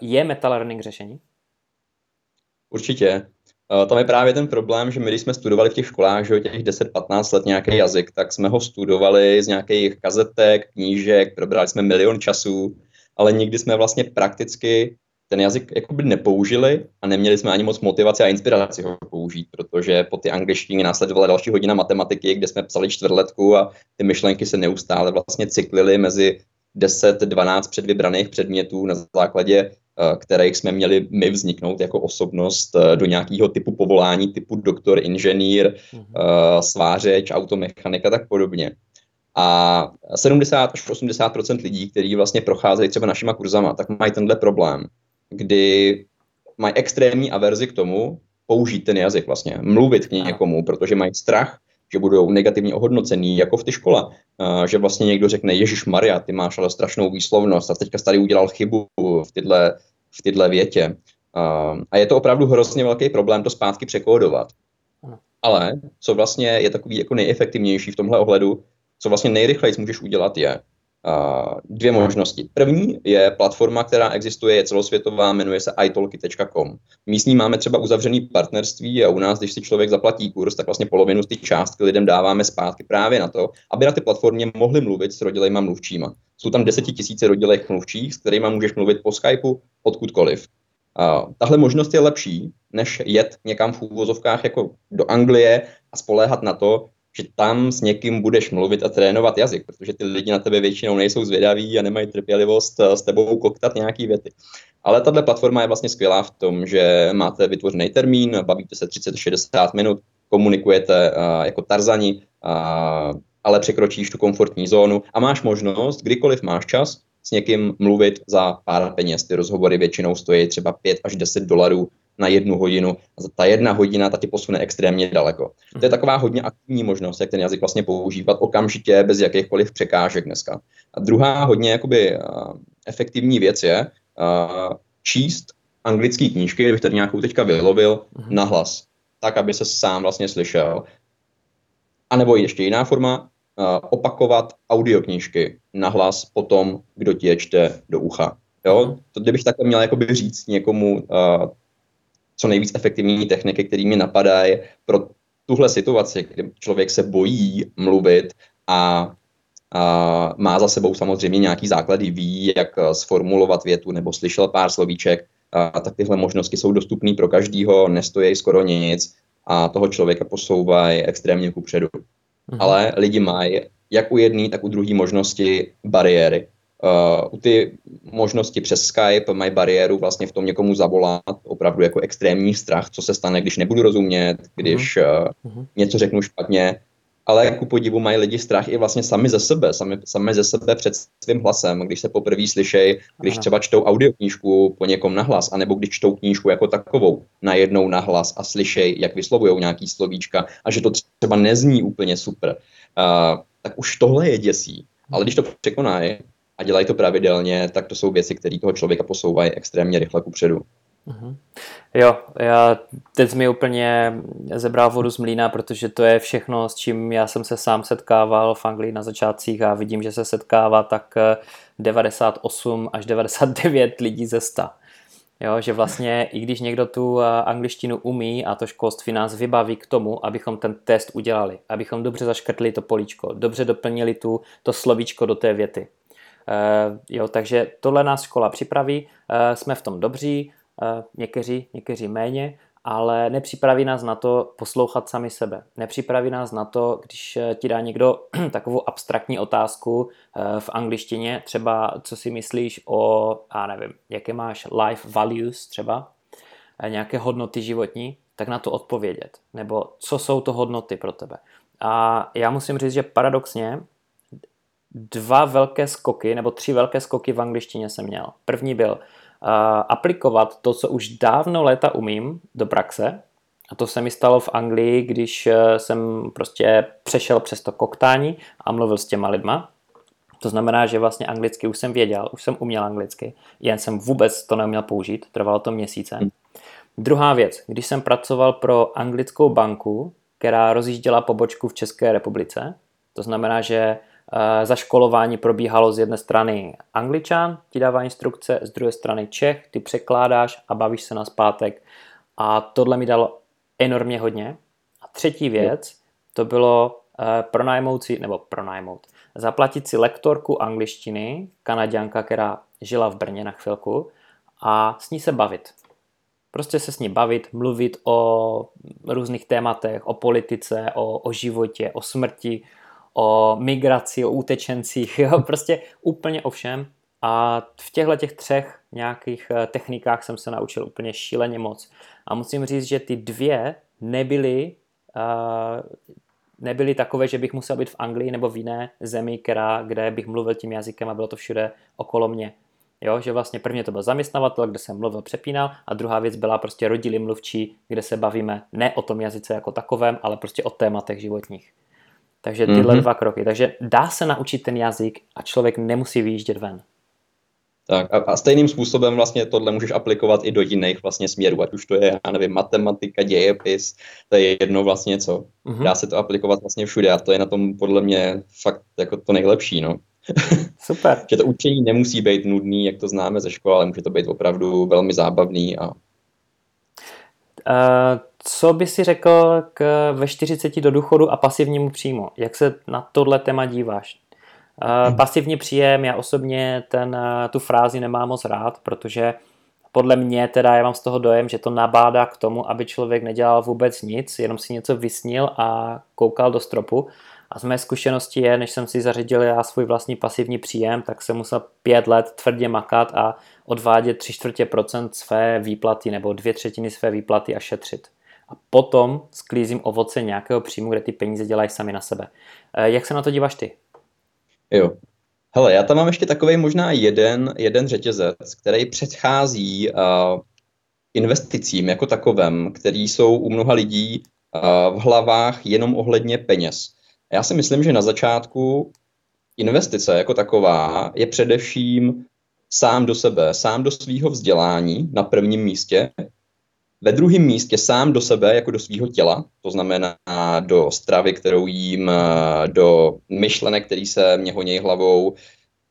Je meta learning řešení? Určitě. Uh, tam je právě ten problém, že my, když jsme studovali v těch školách, že těch 10-15 let nějaký jazyk, tak jsme ho studovali z nějakých kazetek, knížek, probrali jsme milion časů, ale nikdy jsme vlastně prakticky ten jazyk jakoby nepoužili a neměli jsme ani moc motivaci a inspiraci ho použít, protože po ty angličtině následovala další hodina matematiky, kde jsme psali čtvrtletku a ty myšlenky se neustále vlastně cyklily mezi 10-12 předvybraných předmětů na základě Eh, kterých jsme měli my vzniknout jako osobnost eh, do nějakého typu povolání, typu doktor, inženýr, mm-hmm. svářeč, automechanik a tak podobně. A 70 až 80% lidí, kteří vlastně procházejí třeba našima kurzama, tak mají tenhle problém, kdy mají extrémní averzi k tomu použít ten jazyk vlastně, mluvit k někomu, protože mají strach, že budou negativně ohodnocený, jako v té škole. Že vlastně někdo řekne, Ježíš Maria, ty máš ale strašnou výslovnost a teďka tady udělal chybu v tyhle, v tyhle větě. A je to opravdu hrozně velký problém to zpátky překódovat. Ale co vlastně je takový jako nejefektivnější v tomhle ohledu, co vlastně nejrychleji můžeš udělat je, dvě možnosti. První je platforma, která existuje, je celosvětová, jmenuje se italky.com. My s ní máme třeba uzavřený partnerství a u nás, když si člověk zaplatí kurz, tak vlastně polovinu z té částky lidem dáváme zpátky právě na to, aby na té platformě mohli mluvit s rodilejma mluvčíma. Jsou tam desetitisíce rodilých mluvčích, s kterými můžeš mluvit po Skypeu odkudkoliv. Uh, tahle možnost je lepší, než jet někam v úvozovkách jako do Anglie a spoléhat na to, že tam s někým budeš mluvit a trénovat jazyk, protože ty lidi na tebe většinou nejsou zvědaví a nemají trpělivost eh, s tebou koktat nějaký věty. Ale tahle platforma je vlastně skvělá v tom, že máte vytvořený termín, bavíte se 30-60 minut, komunikujete uh, jako tarzani, uh, ale překročíš tu komfortní zónu a máš možnost, kdykoliv máš čas, s někým mluvit za pár peněz. Ty rozhovory většinou stojí třeba 5 až 10 dolarů na jednu hodinu. A ta jedna hodina ta ti posune extrémně daleko. To je mhm. taková hodně aktivní možnost, jak ten jazyk vlastně používat okamžitě, bez jakýchkoliv překážek dneska. A druhá hodně jakoby, uh, efektivní věc je uh, číst anglické knížky, kdybych tady nějakou teďka vylovil, uh-huh. nahlas, tak, aby se sám vlastně slyšel. A nebo ještě jiná forma, uh, opakovat audioknížky nahlas po tom, kdo ti je čte do ucha. Jo? Mhm. To, kdybych takhle měl jakoby říct někomu, uh, co nejvíc efektivní techniky, které mi napadají pro tuhle situaci, kdy člověk se bojí mluvit a, a má za sebou samozřejmě nějaký základy, ví, jak sformulovat větu nebo slyšel pár slovíček, a, tak tyhle možnosti jsou dostupné pro každýho, nestojí skoro nic a toho člověka posouvají extrémně kupředu. Mm-hmm. Ale lidi mají jak u jedné, tak u druhé možnosti bariéry. Uh, u ty možnosti přes Skype mají bariéru vlastně v tom někomu zavolat, opravdu jako extrémní strach, co se stane, když nebudu rozumět, když uh, něco řeknu špatně, ale ku podivu mají lidi strach i vlastně sami ze sebe, sami, sami ze sebe před svým hlasem, když se poprvé slyšejí, když třeba čtou audioknížku po někom nahlas, anebo když čtou knížku jako takovou najednou nahlas a slyšejí, jak vyslovují nějaký slovíčka a že to třeba nezní úplně super, uh, tak už tohle je děsí. Ale když to překonají a dělají to pravidelně, tak to jsou věci, které toho člověka posouvají extrémně rychle kupředu. Uh-huh. Jo, já teď mi úplně zebral vodu z mlína, protože to je všechno, s čím já jsem se sám setkával v Anglii na začátcích a vidím, že se setkává tak 98 až 99 lidí ze 100. Jo, že vlastně i když někdo tu angličtinu umí a to školství nás vybaví k tomu, abychom ten test udělali, abychom dobře zaškrtli to políčko, dobře doplnili tu, to slovíčko do té věty. Uh, jo, takže tohle nás škola připraví, uh, jsme v tom dobří, Eh, někteří, někteří méně, ale nepřipraví nás na to poslouchat sami sebe. Nepřipraví nás na to, když eh, ti dá někdo *clears throat* takovou abstraktní otázku eh, v angličtině, třeba co si myslíš o, já nevím, jaké máš life values třeba, nějaké hodnoty životní, tak na to odpovědět. Nebo co jsou to hodnoty pro tebe. A já musím říct, že paradoxně dva velké skoky, nebo tři velké skoky v angličtině jsem měl. První byl aplikovat to, co už dávno léta umím do praxe. A to se mi stalo v Anglii, když eh, jsem prostě přešel přes to koktání a mluvil s těma lidma. To znamená, že vlastně anglicky už jsem věděl, už jsem uměl anglicky, jen jsem vůbec to neuměl použít, trvalo to měsíce. Hmm. Druhá věc, když jsem pracoval pro anglickou banku, která rozjížděla pobočku v České republice, to znamená, že zaškolování probíhalo z jedné strany angličan, ti dává instrukce, z druhé strany Čech, ty překládáš a bavíš se na zpátek. A tohle mi dalo enormně hodně. A třetí věc, to bylo eh, pronajmout si, nebo pronajmout, zaplatit si lektorku angličtiny, kanaděnka, která žila v Brně na chvilku, a s ní se bavit. Prostě se s ní bavit, mluvit o různých tématech, o politice, o, o životě, o smrti, o migraci, o útečencích, *laughs* jo, prostě úplně o všem. A v těchto těch třech nějakých eh, technikách jsem se naučil úplně šíleně moc. A musím říct, že ty dvě nebyly, uh, nebyly takové, že bych musel být v Anglii nebo v jiné zemi, která, kde bych mluvil tím jazykem a bylo to všude okolo mě. Jo, že vlastně prvně to byl zaměstnavatel, kde jsem mluvil, přepínal a druhá věc byla prostě rodili mluvčí, kde se bavíme ne o tom jazyce jako takovém, ale prostě o tématech životních. Takže tyhle mm-hmm. dva kroky. Takže dá se naučit ten jazyk a člověk nemusí vyjíždět ven. Tak a, a stejným způsobem vlastně tohle můžeš aplikovat i do jiných vlastně směrů, ať už to je, já nevím, matematika, dějepis, to je jedno vlastně co. Mm-hmm. Dá se to aplikovat vlastně všude a to je na tom podle mě fakt jako to nejlepší, no. *laughs* Super. že to učení nemusí být nudný, jak to známe ze školy, ale může to být opravdu velmi zábavný a Uh, co by si řekl k ve 40 do důchodu a pasivnímu příjmu? Jak se na tohle téma díváš? Uh, pasivní příjem, já osobně ten, uh, tu frázi nemám moc rád, protože podle mě teda já mám z toho dojem, že to nabádá k tomu, aby člověk nedělal vůbec nic, jenom si něco vysnil a koukal do stropu. A z mé zkušenosti je, než jsem si zařídil já svůj vlastní pasivní příjem, tak jsem musel pět let tvrdě makat a odvádět tři čtvrtě procent své výplaty nebo dvě třetiny své výplaty a šetřit. A potom sklízím ovoce nějakého příjmu, kde ty peníze dělají sami na sebe. Eh, jak se na to díváš ty? Jo. Hele, já tam mám ještě takový možná jeden, jeden řetězec, který předchází uh, investicím jako takovém, který jsou u mnoha lidí uh, v hlavách jenom ohledně peněz. Já si myslím, že na začátku investice jako taková je především sám do sebe, sám do svého vzdělání na prvním místě, ve druhém místě sám do sebe, jako do svého těla, to znamená do stravy, kterou jím, do myšlenek, který se mě honějí hlavou,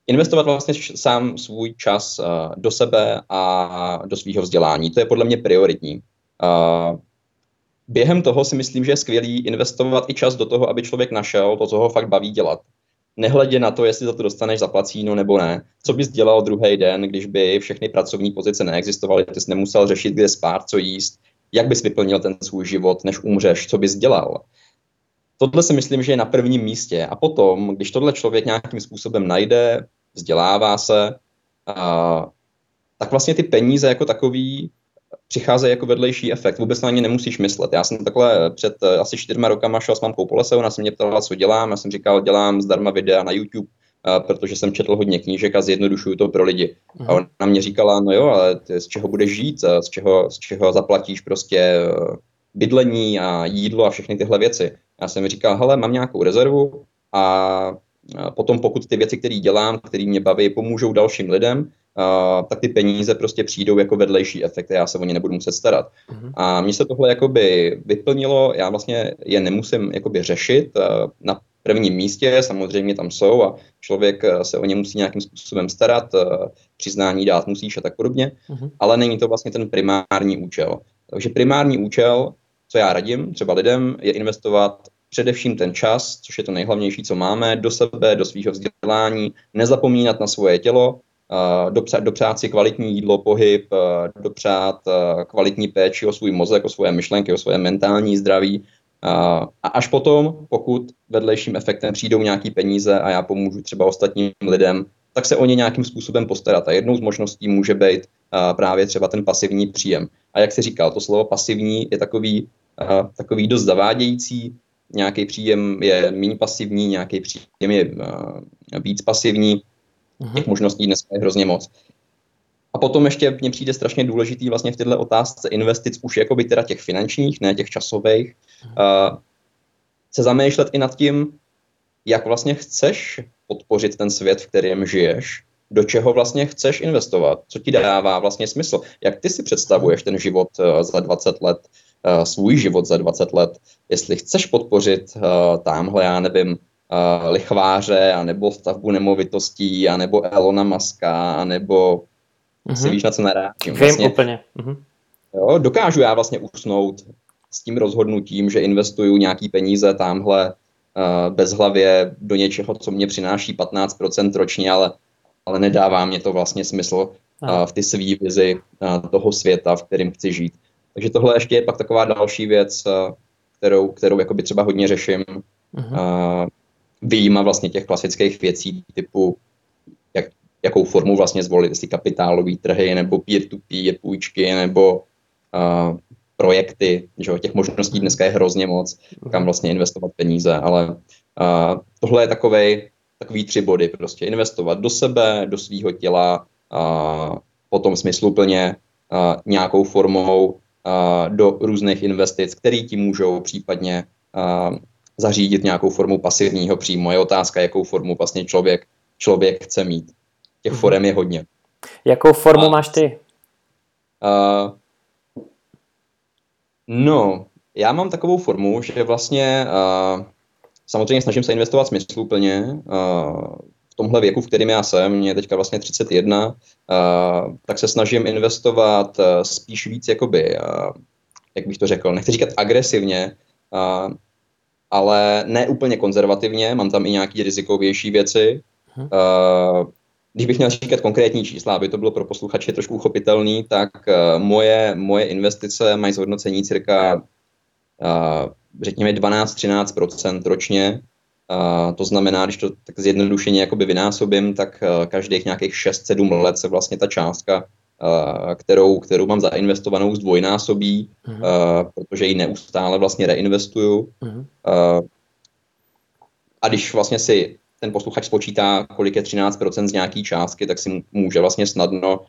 investovat vlastně sám svůj čas do sebe a do svého vzdělání. To je podle mě prioritní. Během toho si myslím, že je skvělý investovat i čas do toho, aby člověk našel to, co ho fakt baví dělat nehledě na to, jestli za to dostaneš zaplacíno nebo ne. Co bys dělal druhý den, když by všechny pracovní pozice neexistovaly, ty jsi nemusel řešit, kde spát, co jíst, jak bys vyplnil ten svůj život, než umřeš, co bys dělal. Tohle si myslím, že je na prvním místě. A potom, když tohle člověk nějakým způsobem najde, vzdělává se, a, tak vlastně ty peníze jako takový přicházejí jako vedlejší efekt. Vůbec na ně nemusíš myslet. Já jsem takhle před uh, asi čtyřma rokama šel s mamkou po lese, ona se mě ptala, co dělám. Já jsem říkal, dělám zdarma videa na YouTube, uh, protože jsem četl hodně knížek a zjednodušuju to pro lidi. A ona mě říkala, no jo, ale ty, z čeho budeš žít, z čeho, z čeho zaplatíš prostě bydlení a jídlo a všechny tyhle věci. Já jsem říkal, hele, mám nějakou rezervu a potom pokud ty věci, které dělám, které mě baví, pomůžou dalším lidem, uh, tak ty peníze prostě přijdou jako vedlejší efekt já se o ně nebudu muset starat. Uh-huh. A mně se tohle jakoby vyplnilo, já vlastně je nemusím jakoby řešit uh, na prvním místě, samozřejmě tam jsou a člověk se o ně musí nějakým způsobem starat, uh, přiznání dát musíš a tak podobně, uh-huh. ale není to vlastně ten primární účel. Takže primární účel, co já radím třeba lidem, je investovat především ten čas, což je to nejhlavnější, co máme, do sebe, do svého vzdělání, nezapomínat na svoje tělo, dopřát, dopřát si kvalitní jídlo, pohyb, dopřát kvalitní péči o svůj mozek, o svoje myšlenky, o svoje mentální zdraví. A až potom, pokud vedlejším efektem přijdou nějaký peníze a já pomůžu třeba ostatním lidem, tak se o ně nějakým způsobem postarat. A jednou z možností může být právě třeba ten pasivní příjem. A jak si říkal, to slovo pasivní je takový, takový dost zavádějící. Nějaký příjem je méně pasivní, nějaký příjem je víc pasivní. Uhum. Těch možností dneska je hrozně moc. A potom ještě mně přijde strašně důležitý vlastně v této otázce investic už jakoby teda těch finančních, ne těch časových, uh, se zamýšlet i nad tím, jak vlastně chceš podpořit ten svět, v kterém žiješ, do čeho vlastně chceš investovat, co ti dává vlastně smysl, jak ty si představuješ ten život uh, za 20 let, uh, svůj život za 20 let, jestli chceš podpořit uh, tamhle, já nevím, uh, lichváře, anebo stavbu nemovitostí, anebo Elona Muska, anebo mm-hmm. si víš, na co narážím. Vlastně, Vím úplně. Mm-hmm. Jo, dokážu já vlastně usnout s tím rozhodnutím, že investuju nějaký peníze tamhle uh, bezhlavě do něčeho, co mě přináší 15% ročně, ale, ale nedává mě to vlastně smysl uh, v ty svý vizi uh, toho světa, v kterém chci žít. Takže tohle ještě je pak taková další věc, kterou, kterou jakoby třeba hodně řeším. Uh-huh. Výjima vlastně těch klasických věcí typu, jak, jakou formu vlastně zvolit, jestli kapitálové trhy, nebo peer-to-peer půjčky, nebo uh, projekty, že těch možností dneska je hrozně moc, kam vlastně investovat peníze, ale uh, tohle je takovej, takový tři body, prostě investovat do sebe, do svého těla, uh, potom smysluplně uh, nějakou formou uh, do různých investic, které ti můžou případně uh, zařídit nějakou formu pasivního příjmu. Je otázka, jakou formu vlastně člověk, člověk chce mít. Těch mm-hmm. forem je hodně. Jakou formu A, máš ty? Uh, no, já mám takovou formu, že vlastně uh, samozřejmě snažím se investovat smysluplně. Uh, v tomhle věku, v kterém já jsem, mě je teďka vlastně 31, uh, tak se snažím investovat uh, spíš víc jakoby, uh, jak bych to řekl, nechci říkat agresivně, uh, ale ne úplně konzervativně, mám tam i nějaké rizikovější věci. Uh, když bych měl říkat konkrétní čísla, aby to bylo pro posluchače trošku uchopitelný, tak uh, moje, moje investice mají zhodnocení cirka, uh, řekněme, 12-13% ročně. Uh, to znamená, když to tak zjednodušeně jakoby vynásobím, tak uh, každých nějakých 6-7 let se vlastně ta částka kterou, kterou mám zainvestovanou zdvojnásobí, uh-huh. uh, protože ji neustále vlastně reinvestuju. Uh-huh. Uh, a když vlastně si ten posluchač spočítá, kolik je 13% z nějaký částky, tak si může vlastně snadno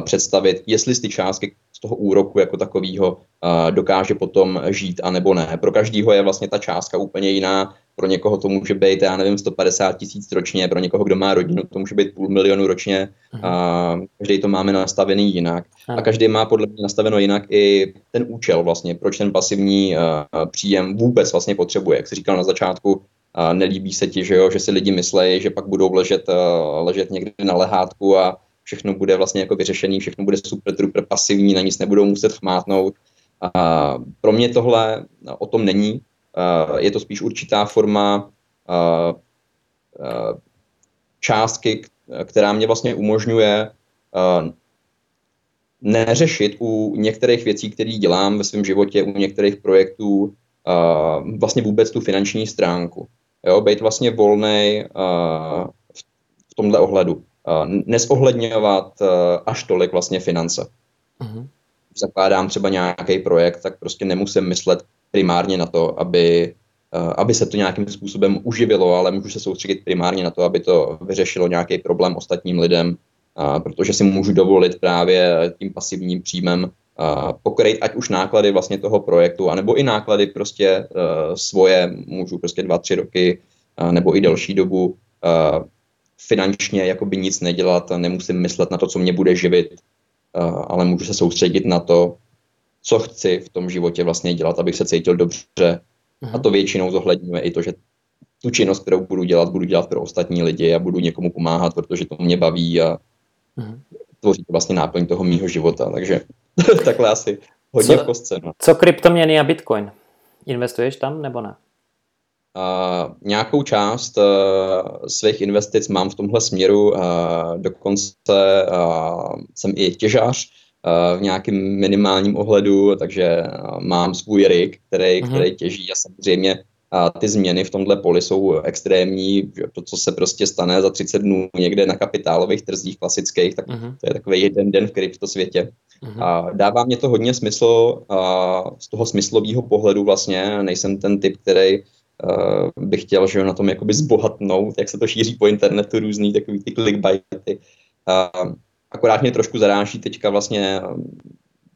představit, jestli z ty částky z toho úroku jako takového dokáže potom žít a nebo ne. Pro každého je vlastně ta částka úplně jiná. Pro někoho to může být, já nevím, 150 tisíc ročně, pro někoho, kdo má rodinu, to může být půl milionu ročně. Uh, každý to máme nastavený jinak. A každý má podle mě nastaveno jinak i ten účel vlastně, proč ten pasivní příjem vůbec vlastně potřebuje. Jak jsi říkal na začátku, nelíbí se ti, že, jo, že si lidi myslejí, že pak budou ležet, ležet někde na lehátku a všechno bude vlastně jako vyřešený, všechno bude super, super pasivní, na nic nebudou muset chmátnout. A pro mě tohle o tom není. Je to spíš určitá forma částky, která mě vlastně umožňuje neřešit u některých věcí, které dělám ve svém životě, u některých projektů, vlastně vůbec tu finanční stránku. Jo, být vlastně volný v tomhle ohledu. Uh, nezohledňovat uh, až tolik vlastně finance. Uh-huh. Zakládám třeba nějaký projekt, tak prostě nemusím myslet primárně na to, aby, uh, aby se to nějakým způsobem uživilo, ale můžu se soustředit primárně na to, aby to vyřešilo nějaký problém ostatním lidem, protože si můžu dovolit právě tím pasivním příjmem pokrýt ať už náklady vlastně toho projektu, anebo i náklady prostě svoje, můžu prostě dva, tři roky nebo i delší dobu finančně jakoby nic nedělat, nemusím myslet na to, co mě bude živit, ale můžu se soustředit na to, co chci v tom životě vlastně dělat, abych se cítil dobře. A to většinou zohledňuje i to, že tu činnost, kterou budu dělat, budu dělat pro ostatní lidi a budu někomu pomáhat, protože to mě baví a uh-huh. tvoří to vlastně náplň toho mýho života. Takže *laughs* takhle asi hodně co, v kostce. No. Co kryptoměny a Bitcoin? Investuješ tam nebo ne? Uh, nějakou část uh, svých investic mám v tomhle směru, uh, dokonce uh, jsem i těžář uh, v nějakém minimálním ohledu, takže uh, mám svůj rig, který, uh-huh. který těží a samozřejmě a ty změny v tomhle poli jsou extrémní. To, co se prostě stane za 30 dnů někde na kapitálových trzích klasických, tak uh-huh. to je takový jeden den v kryptosvětě. Uh-huh. A dává mě to hodně smysl a z toho smyslového pohledu vlastně. Nejsem ten typ, který uh, bych chtěl, že na tom jakoby zbohatnout, jak se to šíří po internetu, různý takový ty clickbaity. Akorát mě trošku zaráží teďka vlastně,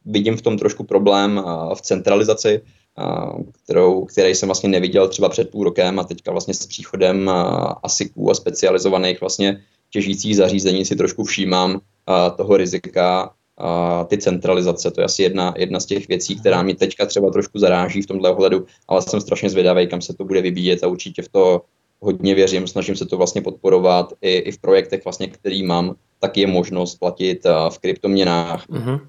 vidím v tom trošku problém v centralizaci, kterou, který jsem vlastně neviděl třeba před půl rokem a teďka vlastně s příchodem ASICů a specializovaných vlastně těžících zařízení si trošku všímám toho rizika a ty centralizace, to je asi jedna, jedna z těch věcí, která mě teďka třeba trošku zaráží v tomhle ohledu, ale jsem strašně zvědavý, kam se to bude vyvíjet a určitě v to hodně věřím, snažím se to vlastně podporovat i, i v projektech, vlastně, který mám, tak je možnost platit v kryptoměnách. Uh-huh.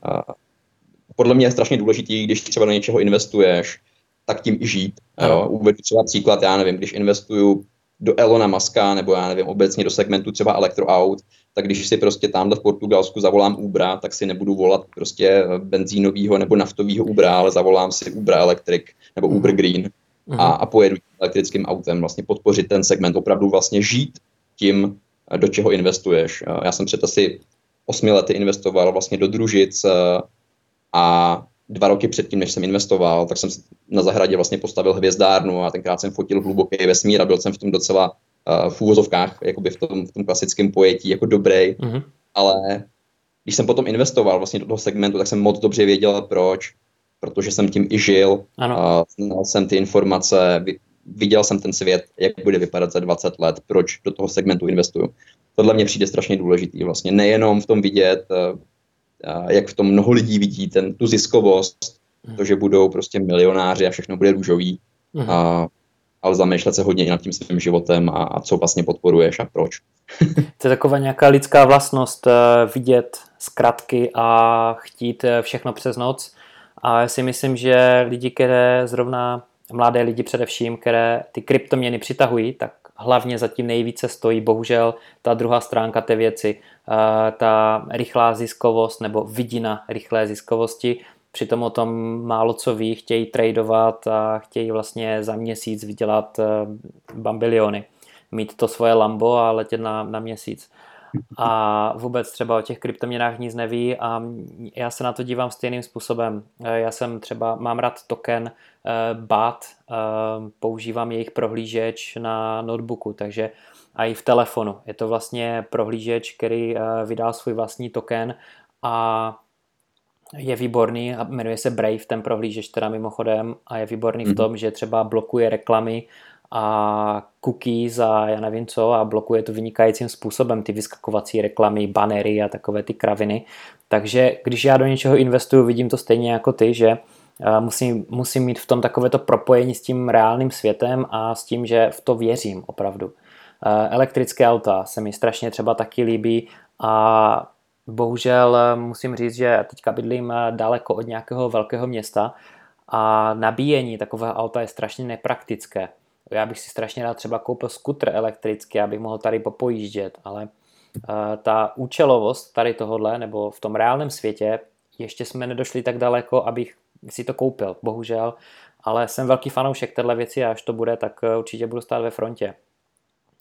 Podle mě je strašně důležitý, když třeba do něčeho investuješ, tak tím i žít. Uh-huh. Jo. Uvedu třeba příklad, já nevím, když investuju do Elona Muska, nebo já nevím, obecně do segmentu třeba elektroaut, tak když si prostě tamhle v Portugalsku zavolám Ubra, tak si nebudu volat prostě benzínového nebo naftového Ubra, ale zavolám si Ubra Electric nebo Uber mhm. Green uh-huh. a, a pojedu elektrickým autem, vlastně podpořit ten segment, opravdu vlastně žít tím, do čeho investuješ. Já jsem před asi osmi lety investoval vlastně do družic a dva roky předtím, než jsem investoval, tak jsem na zahradě vlastně postavil hvězdárnu a tenkrát jsem fotil hluboký vesmír a byl jsem v tom docela v úvozovkách, jakoby v tom, v tom klasickém pojetí jako dobrý, mm-hmm. ale když jsem potom investoval vlastně do toho segmentu, tak jsem moc dobře věděl, proč, protože jsem tím i žil, ano. Uh, znal jsem ty informace, viděl jsem ten svět, jak bude vypadat za 20 let, proč do toho segmentu investuju. Tohle mě přijde strašně důležitý, vlastně nejenom v tom vidět, uh, jak v tom mnoho lidí vidí ten, tu ziskovost, mm. to, že budou prostě milionáři a všechno bude růžový, mm. a, ale zamýšlet se hodně i nad tím svým životem a, a co vlastně podporuješ a proč. *laughs* to je taková nějaká lidská vlastnost eh, vidět zkratky a chtít eh, všechno přes noc. A já si myslím, že lidi, které zrovna mladé lidi především, které ty kryptoměny přitahují, tak hlavně zatím nejvíce stojí bohužel ta druhá stránka té věci, eh, ta rychlá ziskovost nebo vidina rychlé ziskovosti, přitom o tom málo co ví, chtějí tradovat a chtějí vlastně za měsíc vydělat eh, bambiliony. Mít to svoje Lambo a letět na, na měsíc a vůbec třeba o těch kryptoměnách nic neví a já se na to dívám stejným způsobem. Eh, já jsem třeba, mám rád token eh, BAT, používám jejich prohlížeč na notebooku, takže a i v telefonu. Je to vlastně prohlížeč, který vydal svůj vlastní token a je výborný a jmenuje se Brave, ten prohlížeč teda mimochodem a je výborný mm-hmm. v mhm. tom, že třeba blokuje reklamy a cookies a já nevím co a blokuje to vynikajícím způsobem ty vyskakovací reklamy, banery a takové ty kraviny. Takže když já do něčeho investuju, vidím to stejně jako ty, že musím, musím mít v tom takovéto propojení s tím reálným světem a s tím, že v to věřím opravdu. Elektrické auta se mi strašně třeba taky líbí a bohužel musím říct, že teďka bydlím daleko od nějakého velkého města a nabíjení takového auta je strašně nepraktické já bych si strašně rád třeba koupil skutr elektrický, abych mohl tady popojíždět, ale uh, ta účelovost tady tohohle, nebo v tom reálném světě, ještě jsme nedošli tak daleko, abych si to koupil, bohužel, ale jsem velký fanoušek téhle věci a až to bude, tak eh, určitě budu stát ve frontě.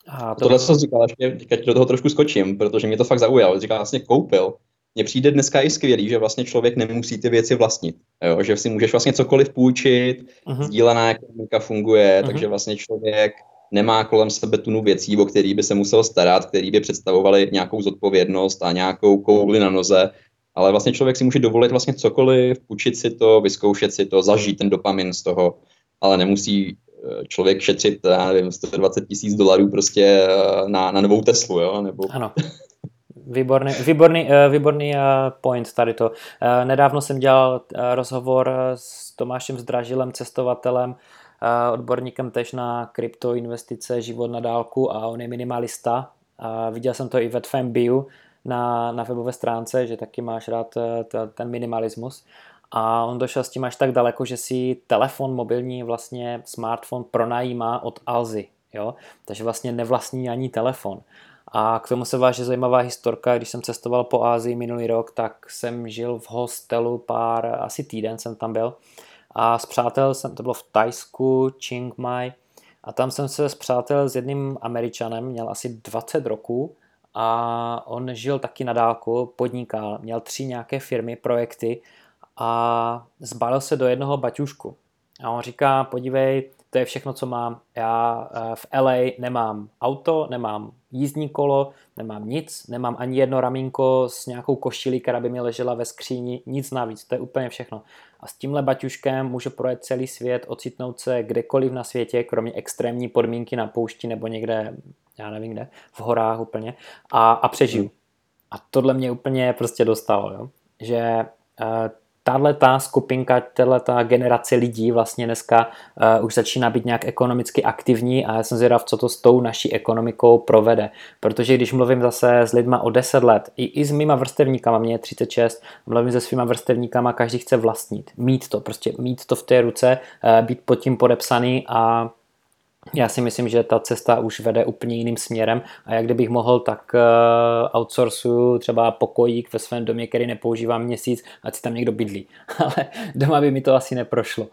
A to... Tohle, co jsi říkal, ještě teď do toho trošku skočím, protože mě to fakt zaujalo. Říkal, vlastně koupil. Mně přijde dneska i skvělý, že vlastně člověk nemusí ty věci vlastnit. Jo? Že si můžeš vlastně cokoliv půjčit, uh-huh. sdílená ekonomika funguje, uh-huh. takže vlastně člověk nemá kolem sebe tunu věcí, o který by se musel starat, který by představovaly nějakou zodpovědnost a nějakou kouli na noze, ale vlastně člověk si může dovolit vlastně cokoliv, půjčit si to, vyzkoušet si to, zažít ten dopamin z toho, ale nemusí člověk šetřit, já nevím, 120 tisíc dolarů prostě eh, na, na novou Teslu, jo? Nebo... Ano. Výborný, výborný, eh, výborný point tady to. Nedávno jsem dělal rozhovor s Tomášem Zdražilem, cestovatelem, odborníkem tež na kryptoinvestice, život na dálku a on je minimalista. Viděl jsem to i ve tvém bio na, na webové stránce, že taky máš rád ten minimalismus a on došel s tím až tak daleko, že si telefon mobilní, vlastně smartphone pronajímá od Alzy, jo? takže vlastně nevlastní ani telefon. A k tomu se váže zajímavá historka, když jsem cestoval po Ázii minulý rok, tak jsem žil v hostelu pár, asi týden jsem tam byl a s přátel jsem, to bylo v Tajsku, Chiang Mai, a tam jsem se zpřátel s jedným američanem, měl asi 20 roků a on žil taky na dálku, podnikal, měl tři nějaké firmy, projekty a zbalil se do jednoho baťušku. A on říká, podívej, to je všechno, co mám. Já eh, v LA nemám auto, nemám jízdní kolo, nemám nic, nemám ani jedno ramínko s nějakou košilí, která by mi ležela ve skříni, nic navíc, to je úplně všechno. A s tímhle baťuškem můžu projet celý svět, ocitnout se kdekoliv na světě, kromě extrémní podmínky na poušti nebo někde, já nevím kde, v horách úplně, a, a přežiju. A tohle mě úplně prostě dostalo, jo? že uh, tahle ta skupinka, tahle ta generace lidí vlastně dneska uh, už začíná být nějak ekonomicky aktivní a já jsem zvědav, co to s tou naší ekonomikou provede. Protože když mluvím zase s lidma o 10 let, i, i s mýma vrstevníkama, mě je 36, mluvím se svýma vrstevníkama, každý chce vlastnit, mít to, prostě mít to v té ruce, uh, být pod tím podepsaný a já si myslím, že ta cesta už vede úplně jiným směrem a jak kdybych mohl, tak uh, outsourcuju třeba pokojík ve svém domě, který nepoužívám měsíc, ať si tam někdo bydlí. *laughs* Ale doma by mi to asi neprošlo.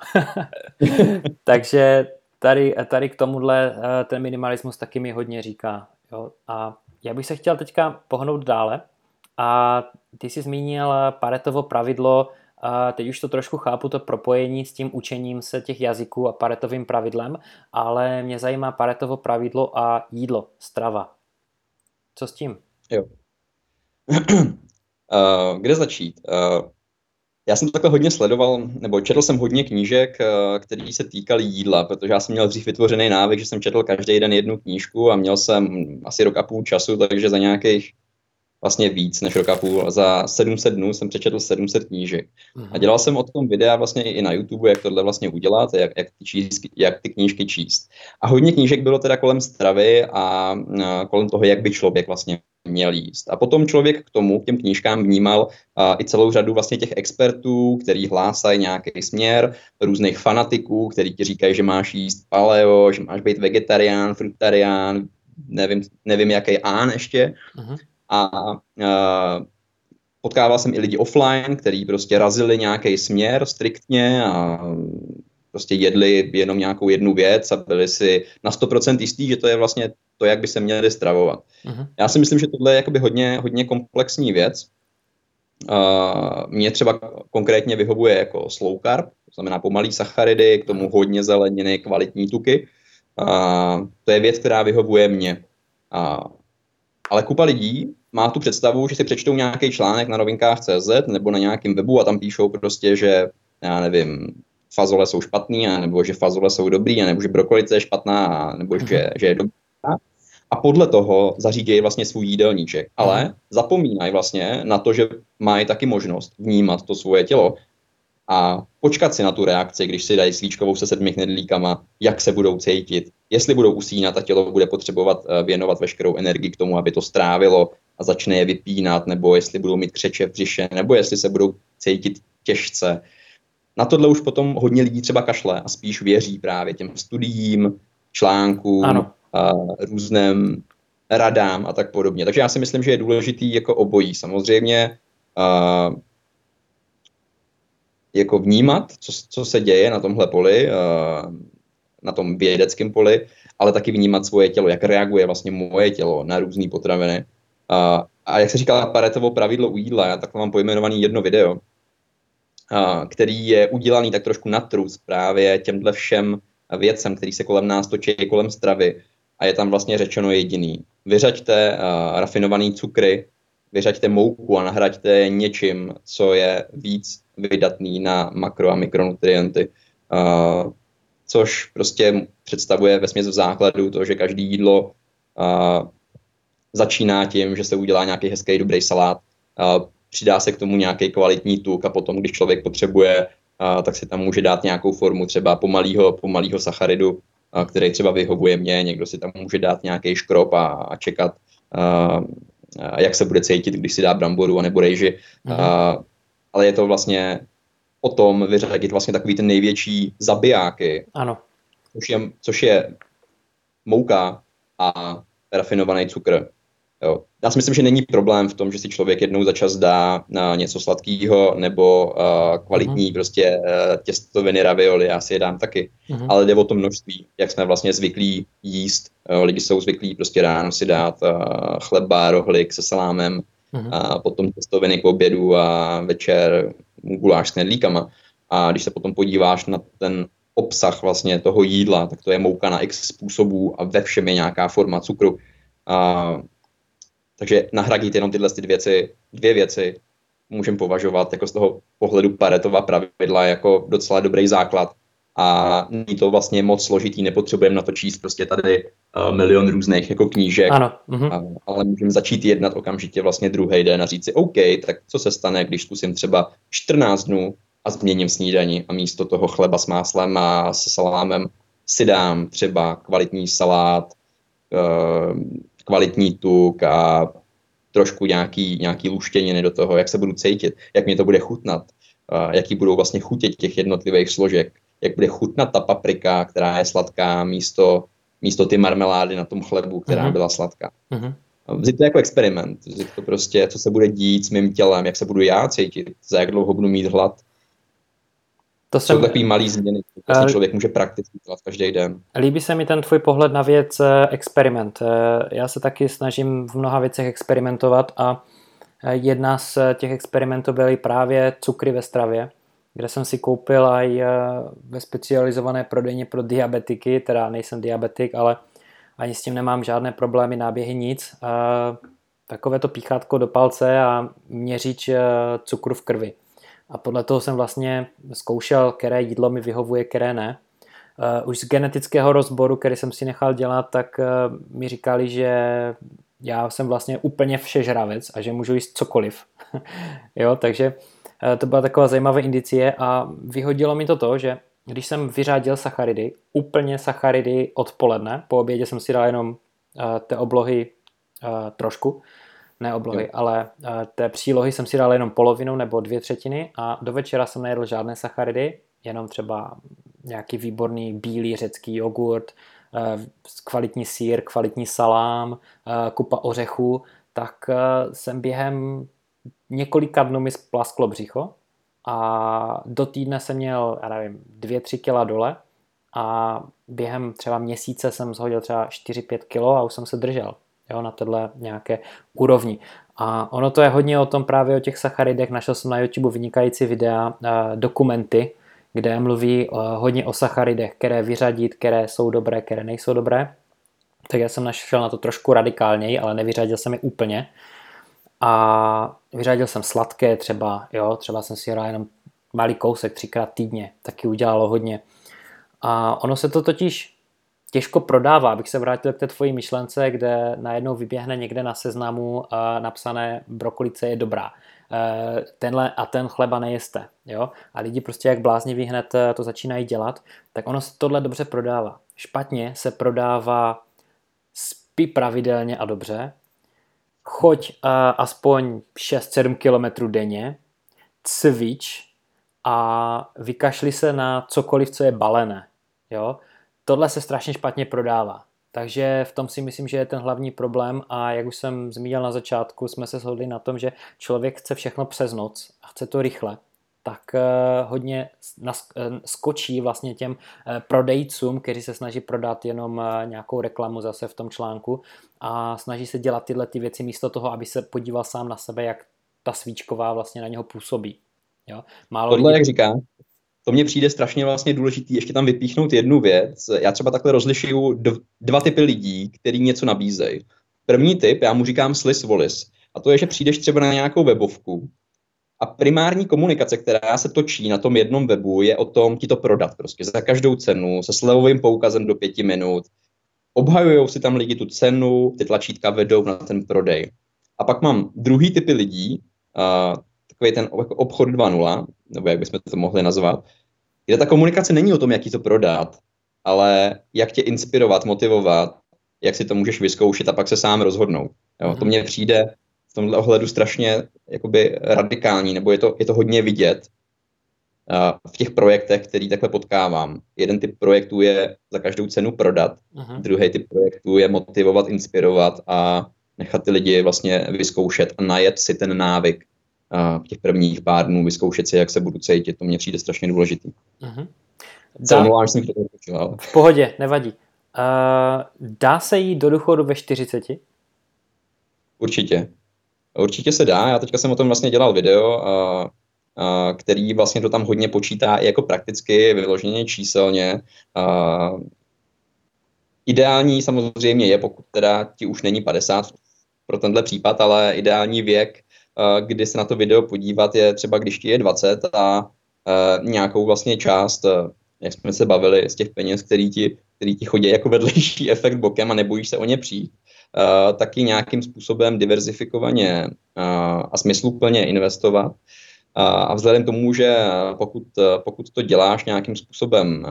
*laughs* Takže tady, tady k tomuhle uh, ten minimalismus taky mi hodně říká. Jo? A já bych se chtěl teďka pohnout dále a ty jsi zmínil Paretovo pravidlo a teď už to trošku chápu, to propojení s tím učením se těch jazyků a paretovým pravidlem, ale mě zajímá paretovo pravidlo a jídlo, strava. Co s tím? Jo. uh, *clears throat* kde začít? Uh, já jsem to takhle hodně sledoval, nebo četl jsem hodně knížek, uh, který se týkaly jídla, protože já jsem měl dřív vytvořený návyk, že jsem četl každý den jednu knížku a měl jsem asi rok a půl času, takže za nějakých vlastně víc než roka půl. Za 700 dnů jsem přečetl 700 knížek. A mhm. dělal jsem o tom videa vlastně i na YouTube, jak tohle vlastně udělat, jak, jak, ty, číst, jak ty knížky číst. A hodně knížek bylo teda kolem stravy a, a kolem toho, jak by člověk vlastně měl jíst. A potom člověk k tomu, k těm knížkám vnímal a, i celou řadu vlastně těch expertů, který hlásají nějaký směr, různých fanatiků, který ti říkají, že máš jíst paleo, že máš být vegetarián, frutarián, nevím, nevím jaký án ještě. Uh-huh a uh, potkával jsem i lidi offline, kteří prostě razili nějaký směr striktně a prostě jedli jenom nějakou jednu věc a byli si na 100% jistý, že to je vlastně to, jak by se měli stravovat. Uh-huh. Já si myslím, že tohle je jakoby hodně, hodně komplexní věc. Uh, mě třeba konkrétně vyhovuje jako slow carb, to znamená pomalý sacharidy, k tomu hodně zeleniny, kvalitní tuky. Uh, to je věc, která vyhovuje mně. Uh, ale kupa lidí má tu představu, že si přečtou nějaký článek na novinkách CZ nebo na nějakém webu a tam píšou prostě, že já nevím, fazole jsou špatný, nebo že fazole jsou dobrý, nebo že brokolice je špatná, nebo že, že je dobrá. A podle toho zařídějí vlastně svůj jídelníček. Ale zapomínají vlastně na to, že mají taky možnost vnímat to svoje tělo a počkat si na tu reakci, když si dají slíčkovou se sedmi knedlíkama, jak se budou cítit, jestli budou usínat a tělo bude potřebovat eh, věnovat veškerou energii k tomu, aby to strávilo a začne je vypínat, nebo jestli budou mít křeče v břiše, nebo jestli se budou cítit těžce. Na tohle už potom hodně lidí třeba kašle a spíš věří právě těm studiím, článkům, ano. A různým radám a tak podobně. Takže já si myslím, že je důležitý jako obojí. Samozřejmě a jako vnímat, co, co se děje na tomhle poli, na tom vědeckém poli, ale taky vnímat svoje tělo, jak reaguje vlastně moje tělo na různé potraviny. A, a jak se říká Paretovo pravidlo u jídla, já takhle mám pojmenovaný jedno video, a, který je udělaný tak trošku na trus právě těmhle všem věcem, který se kolem nás točí, kolem stravy. A je tam vlastně řečeno jediný. Vyřaďte uh, rafinovaný cukry, vyřaďte mouku a nahraďte něčím, co je víc vydatný na makro a mikronutrienty. Uh, což prostě představuje ve v základu to, že každý jídlo uh, začíná tím, že se udělá nějaký hezký, dobrý salát, přidá se k tomu nějaký kvalitní tuk a potom, když člověk potřebuje, tak si tam může dát nějakou formu třeba pomalýho, pomalýho sacharidu, který třeba vyhovuje mě, někdo si tam může dát nějaký škrop a, a čekat, jak se bude cítit, když si dá bramboru a nebo rejži. Uh, ale je to vlastně o tom vyřadit vlastně takový ten největší zabijáky. Ano. Což je, což je mouka a rafinovaný cukr. Jo. Já si myslím, že není problém v tom, že si člověk jednou za čas dá na něco sladkého nebo uh, kvalitní uh-huh. prostě uh, těstoviny, ravioli, já si je dám taky. Uh-huh. Ale jde o to množství, jak jsme vlastně zvyklí jíst. Uh, lidi jsou zvyklí prostě ráno si dát uh, chleba, rohlik se salámem, uh-huh. a potom těstoviny k obědu a večer guláš s knedlíkama. A když se potom podíváš na ten obsah vlastně toho jídla, tak to je mouka na x způsobů a ve všem je nějaká forma cukru. A, takže nahradit jenom tyhle ty věci, dvě věci můžeme považovat jako z toho pohledu Paretova pravidla jako docela dobrý základ a není to vlastně moc složitý, nepotřebujeme na to číst prostě tady uh, milion různých jako knížek, ano. Uh-huh. A, ale můžeme začít jednat okamžitě vlastně druhý den a říct si, OK, tak co se stane, když zkusím třeba 14 dnů a změním snídaní a místo toho chleba s máslem a se salámem si dám třeba kvalitní salát, uh, kvalitní tuk a trošku nějaký, nějaký luštěniny do toho, jak se budu cítit, jak mě to bude chutnat, uh, jaký budou vlastně chutě těch jednotlivých složek jak bude chutnat ta paprika, která je sladká, místo, místo ty marmelády na tom chlebu, která uh-huh. byla sladká. Uh-huh. Vzít to jako experiment, vzít to prostě, co se bude dít s mým tělem, jak se budu já cítit, za jak dlouho budu mít hlad. To jsou takový malý změny, které uh, člověk může prakticky dělat každý den. Líbí se mi ten tvůj pohled na věc eh, experiment. Eh, já se taky snažím v mnoha věcech experimentovat a eh, jedna z těch experimentů byly právě cukry ve stravě kde jsem si koupil eh, ve specializované prodejně pro diabetiky, teda nejsem diabetik, ale ani s tím nemám žádné problémy, náběhy, nic. Takové to píchátko do palce a měřič cukru v krvi. A podle toho jsem vlastně zkoušel, které jídlo mi vyhovuje, které ne. Už z genetického rozboru, který jsem si nechal dělat, tak mi říkali, že já jsem vlastně úplně všežravec a že můžu jíst cokoliv. *laughs* jo, takže Eh, to byla taková zajímavá indicie a vyhodilo mi to to, že když jsem vyřádil sacharidy, úplně sacharidy odpoledne, po obědě jsem si dal jenom uh, té oblohy uh, trošku, ne oblohy, jo. ale uh, té přílohy jsem si dal jenom polovinu nebo dvě třetiny a do večera jsem nejedl žádné sacharidy, jenom třeba nějaký výborný bílý řecký jogurt, uh, kvalitní sír, kvalitní salám, uh, kupa ořechů, tak jsem během několika dnů mi splasklo břicho a do týdne jsem měl, já nevím, dvě, tři kila dole a během třeba měsíce jsem zhodil třeba 4-5 kilo a už jsem se držel jo, na tohle nějaké úrovni. A ono to je hodně o tom právě o těch sacharidech. Našel jsem na YouTube vynikající videa, eh, dokumenty, kde mluví eh, hodně o sacharidech, které vyřadit, které jsou dobré, které nejsou dobré. Tak já jsem našel na to trošku radikálněji, ale nevyřadil jsem je úplně a vyřadil jsem sladké třeba, jo, třeba jsem si hrál jenom malý kousek třikrát týdně, taky udělalo hodně. A ono se to totiž těžko prodává, abych se vrátil k té tvojí myšlence, kde najednou vyběhne někde na seznamu napsané brokolice je dobrá. E, tenhle a ten chleba nejeste. Jo? A lidi prostě jak bláznivý hned e, to začínají dělat, tak ono se tohle dobře prodává. Špatně se prodává spí pravidelně a dobře, choď uh, aspoň 6-7 km denně, cvič a vykašli se na cokoliv, co je balené. Jo? Tohle se strašně špatně prodává. Takže v tom si myslím, že je ten hlavní problém a jak už jsem zmínil na začátku, jsme se shodli na tom, že člověk chce všechno přes noc a chce to rychle tak hodně skočí vlastně těm prodejcům, kteří se snaží prodat jenom nějakou reklamu zase v tom článku a snaží se dělat tyhle ty věci místo toho, aby se podíval sám na sebe, jak ta svíčková vlastně na něho působí. Jo? Málo Tohle, lidí... jak říká, to mně přijde strašně vlastně důležitý ještě tam vypíchnout jednu věc. Já třeba takhle rozlišuju dva typy lidí, který něco nabízejí. První typ, já mu říkám slis volis. A to je, že přijdeš třeba na nějakou webovku a primární komunikace, která se točí na tom jednom webu, je o tom ti to prodat prostě za každou cenu, se slevovým poukazem do pěti minut. Obhajují si tam lidi tu cenu, ty tlačítka vedou na ten prodej. A pak mám druhý typy lidí, uh, takový ten obchod 2.0, nebo jak bychom to mohli nazvat, kde ta komunikace není o tom, jak ti to prodat, ale jak tě inspirovat, motivovat, jak si to můžeš vyzkoušet a pak se sám rozhodnout. Jo, to mhm. mně přijde v tomhle ohledu strašně jakoby radikální, nebo je to, je to hodně vidět uh, v těch projektech, který takhle potkávám. Jeden typ projektů je za každou cenu prodat, uh-huh. druhý typ projektů je motivovat, inspirovat a nechat ty lidi vlastně vyzkoušet a najet si ten návyk v těch prvních pár dnů, vyzkoušet si, jak se budu cítit, to mě přijde strašně důležitý. Uh-huh. Dá... Omlouvám, jsem to točil, ale... V pohodě, nevadí. Uh, dá se jít do důchodu ve 40? Určitě. Určitě se dá. Já teďka jsem o tom vlastně dělal video, uh, uh, který vlastně to tam hodně počítá i jako prakticky, vyloženě číselně. Uh, ideální samozřejmě je, pokud teda ti už není 50 pro tenhle případ, ale ideální věk kdy se na to video podívat, je třeba, když ti je 20 a nějakou vlastně část, jak jsme se bavili, z těch peněz, který ti, který ti chodí jako vedlejší *laughs* efekt bokem a nebojíš se o ně přijít, taky nějakým způsobem diverzifikovaně a smysluplně investovat. A vzhledem tomu, že pokud, pokud to děláš nějakým způsobem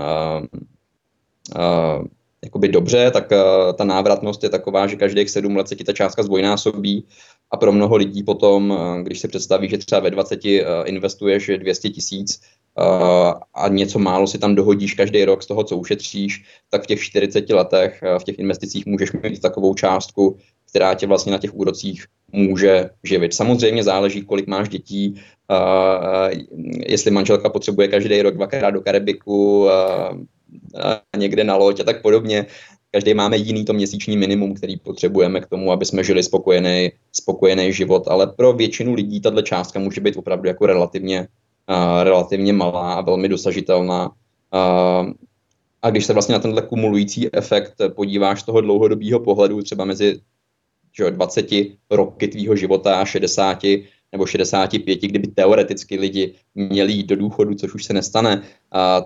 jakoby dobře, tak uh, ta návratnost je taková, že každých sedm let se ti ta částka zdvojnásobí a pro mnoho lidí potom, uh, když se představí, že třeba ve 20 uh, investuješ 200 tisíc a něco málo si tam dohodíš každý rok z toho, co ušetříš, tak v těch 40 letech v těch investicích můžeš mít takovou částku, která tě vlastně na těch úrocích může živit. Samozřejmě záleží, kolik máš dětí, jestli manželka potřebuje každý rok dvakrát do Karibiku, někde na loď a tak podobně. Každý máme jiný to měsíční minimum, který potřebujeme k tomu, aby jsme žili spokojený, spokojený život, ale pro většinu lidí tato částka může být opravdu jako relativně, uh, relativně malá a velmi dosažitelná. Uh, a když se vlastně na tenhle kumulující efekt podíváš z toho dlouhodobého pohledu, třeba mezi že 20 roky tvýho života a 60 nebo 65, kdyby teoreticky lidi měli jít do důchodu, což už se nestane,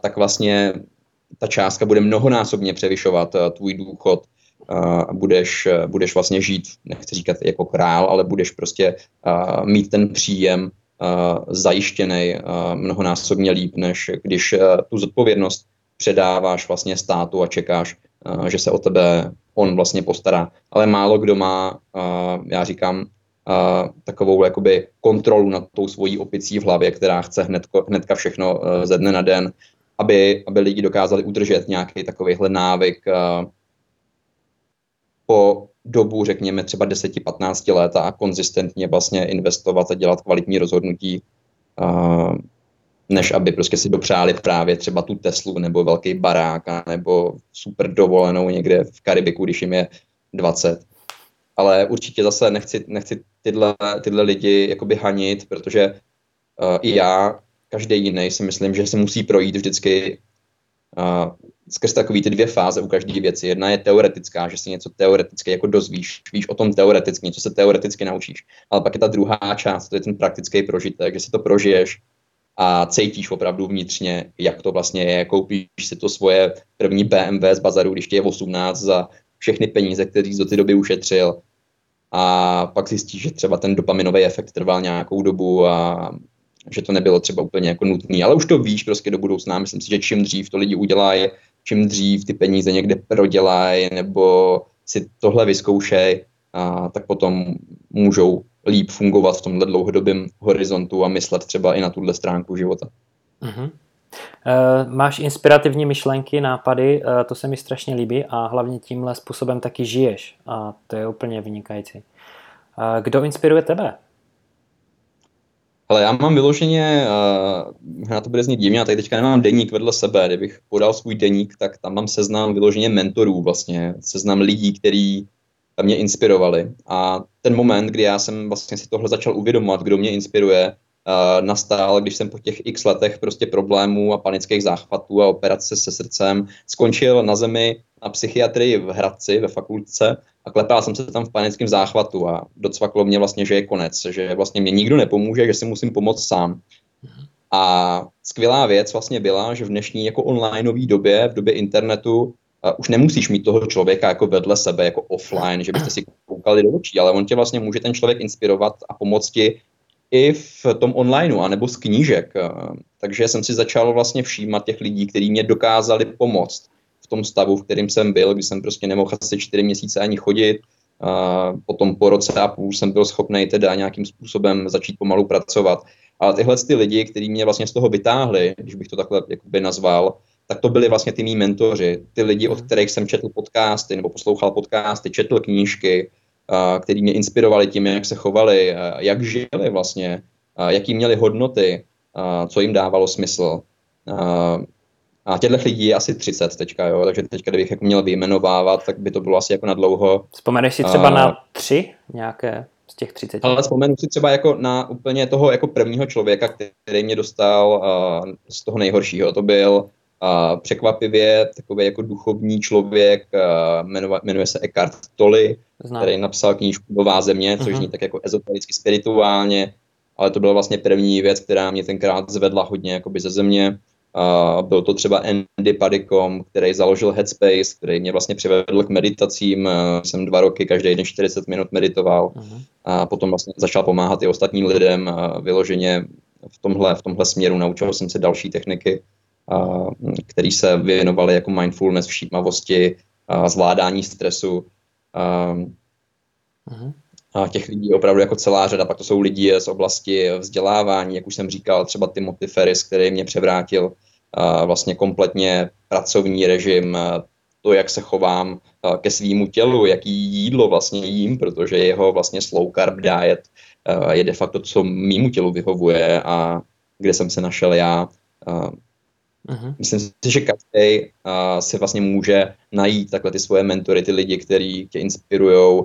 tak vlastně ta částka bude mnohonásobně převyšovat uh, tvůj důchod a uh, budeš, uh, budeš vlastně žít, nechci říkat jako král, ale budeš prostě mít ten příjem zajištěný mnohonásobně líp, než když tu zodpovědnost předáváš vlastně státu a čekáš, že se o tebe on vlastně postará. Ale málo kdo má, já říkám, takovou jakoby kontrolu nad tou svojí opicí v hlavě, která chce hnedko, hnedka všechno ze dne na den aby, aby lidi dokázali udržet nějaký takovýhle návyk uh, po dobu, řekněme, třeba 10-15 let a konzistentně vlastně investovat a dělat kvalitní rozhodnutí, uh, než aby prostě si dopřáli právě třeba tu Teslu nebo velký barák nebo super dovolenou někde v Karibiku, když jim je 20. Ale určitě zase nechci, nechci tyhle, tyhle lidi jakoby hanit, protože uh, i já každý jiný si myslím, že se musí projít vždycky uh, skrz takový ty dvě fáze u každé věci. Jedna je teoretická, že si něco teoreticky jako dozvíš, víš o tom teoreticky, něco se teoreticky naučíš. Ale pak je ta druhá část, to je ten praktický prožitek, že si to prožiješ a cítíš opravdu vnitřně, jak to vlastně je. Koupíš si to svoje první BMW z bazaru, když tě je 18 za všechny peníze, které jsi do té doby ušetřil. A pak zjistíš, že třeba ten dopaminový efekt trval nějakou dobu a že to nebylo třeba úplně jako nutné, ale už to víš prostě do budoucna. Myslím si, že čím dřív to lidi udělají, čím dřív ty peníze někde prodělají nebo si tohle vyzkoušej, a tak potom můžou líp fungovat v tomhle dlouhodobém horizontu a myslet třeba i na tuhle stránku života. Uh-huh. Uh, máš inspirativní myšlenky, nápady, uh, to se mi strašně líbí a hlavně tímhle způsobem taky žiješ a to je úplně vynikající. Uh, kdo inspiruje tebe? Ale já mám vyloženě, uh, na to bude znít divně, a tady teďka nemám deník vedle sebe, kdybych podal svůj deník, tak tam mám seznam vyloženě mentorů vlastně, seznam lidí, který mě inspirovali. A ten moment, kdy já jsem vlastně si tohle začal uvědomovat, kdo mě inspiruje, nastal, když jsem po těch x letech prostě problémů a panických záchvatů a operace se srdcem skončil na zemi na psychiatrii v Hradci, ve fakultce a klepal jsem se tam v panickém záchvatu a docvaklo mě vlastně, že je konec, že vlastně mě nikdo nepomůže, že si musím pomoct sám. A skvělá věc vlastně byla, že v dnešní jako onlineové době, v době internetu, uh, už nemusíš mít toho člověka jako vedle sebe, jako offline, že byste si koukali do očí, ale on tě vlastně může ten člověk inspirovat a pomoct ti i v tom onlineu, anebo z knížek. Takže jsem si začal vlastně všímat těch lidí, kteří mě dokázali pomoct v tom stavu, v kterým jsem byl, kdy jsem prostě nemohl asi čtyři měsíce ani chodit. A potom po roce a půl jsem byl schopný teda nějakým způsobem začít pomalu pracovat. A tyhle ty lidi, kteří mě vlastně z toho vytáhli, když bych to takhle jakoby nazval, tak to byli vlastně ty mý mentoři, ty lidi, od kterých jsem četl podcasty nebo poslouchal podcasty, četl knížky, který mě inspirovali tím, jak se chovali, jak žili vlastně, jaký měli hodnoty, co jim dávalo smysl. A těchto lidí je asi 30 teďka, jo, takže teďka, kdybych jako měl vyjmenovávat, tak by to bylo asi jako na dlouho. Vzpomeneš si třeba uh, na tři nějaké z těch 30? Ale vzpomenu si třeba jako na úplně toho jako prvního člověka, který mě dostal uh, z toho nejhoršího. To byl uh, překvapivě takový jako duchovní člověk, uh, jmenuje, jmenuje se Eckhart Tolle, Znám. který napsal knížku Nová země, což uh-huh. zní tak jako ezotericky spirituálně, ale to byla vlastně první věc, která mě tenkrát zvedla hodně jakoby ze země. Uh, byl to třeba Andy Padikom, který založil Headspace, který mě vlastně přivedl k meditacím. Uh, jsem dva roky každý den 40 minut meditoval uh-huh. a potom vlastně začal pomáhat i ostatním lidem uh, vyloženě v tomhle, v tomhle směru. Naučil jsem se další techniky, uh, které se věnovaly jako mindfulness, všímavosti, uh, zvládání stresu. Uh-huh. A těch lidí je opravdu jako celá řada, pak to jsou lidi z oblasti vzdělávání, jak už jsem říkal, třeba Timothy Ferris, který mě převrátil uh, vlastně kompletně pracovní režim, to, jak se chovám uh, ke svýmu tělu, jaký jídlo vlastně jím, protože jeho vlastně slow carb diet je de facto, co mýmu tělu vyhovuje a kde jsem se našel já. Uh-huh. Myslím si, že každý si vlastně může najít takhle ty svoje mentory, ty lidi, kteří tě inspirují,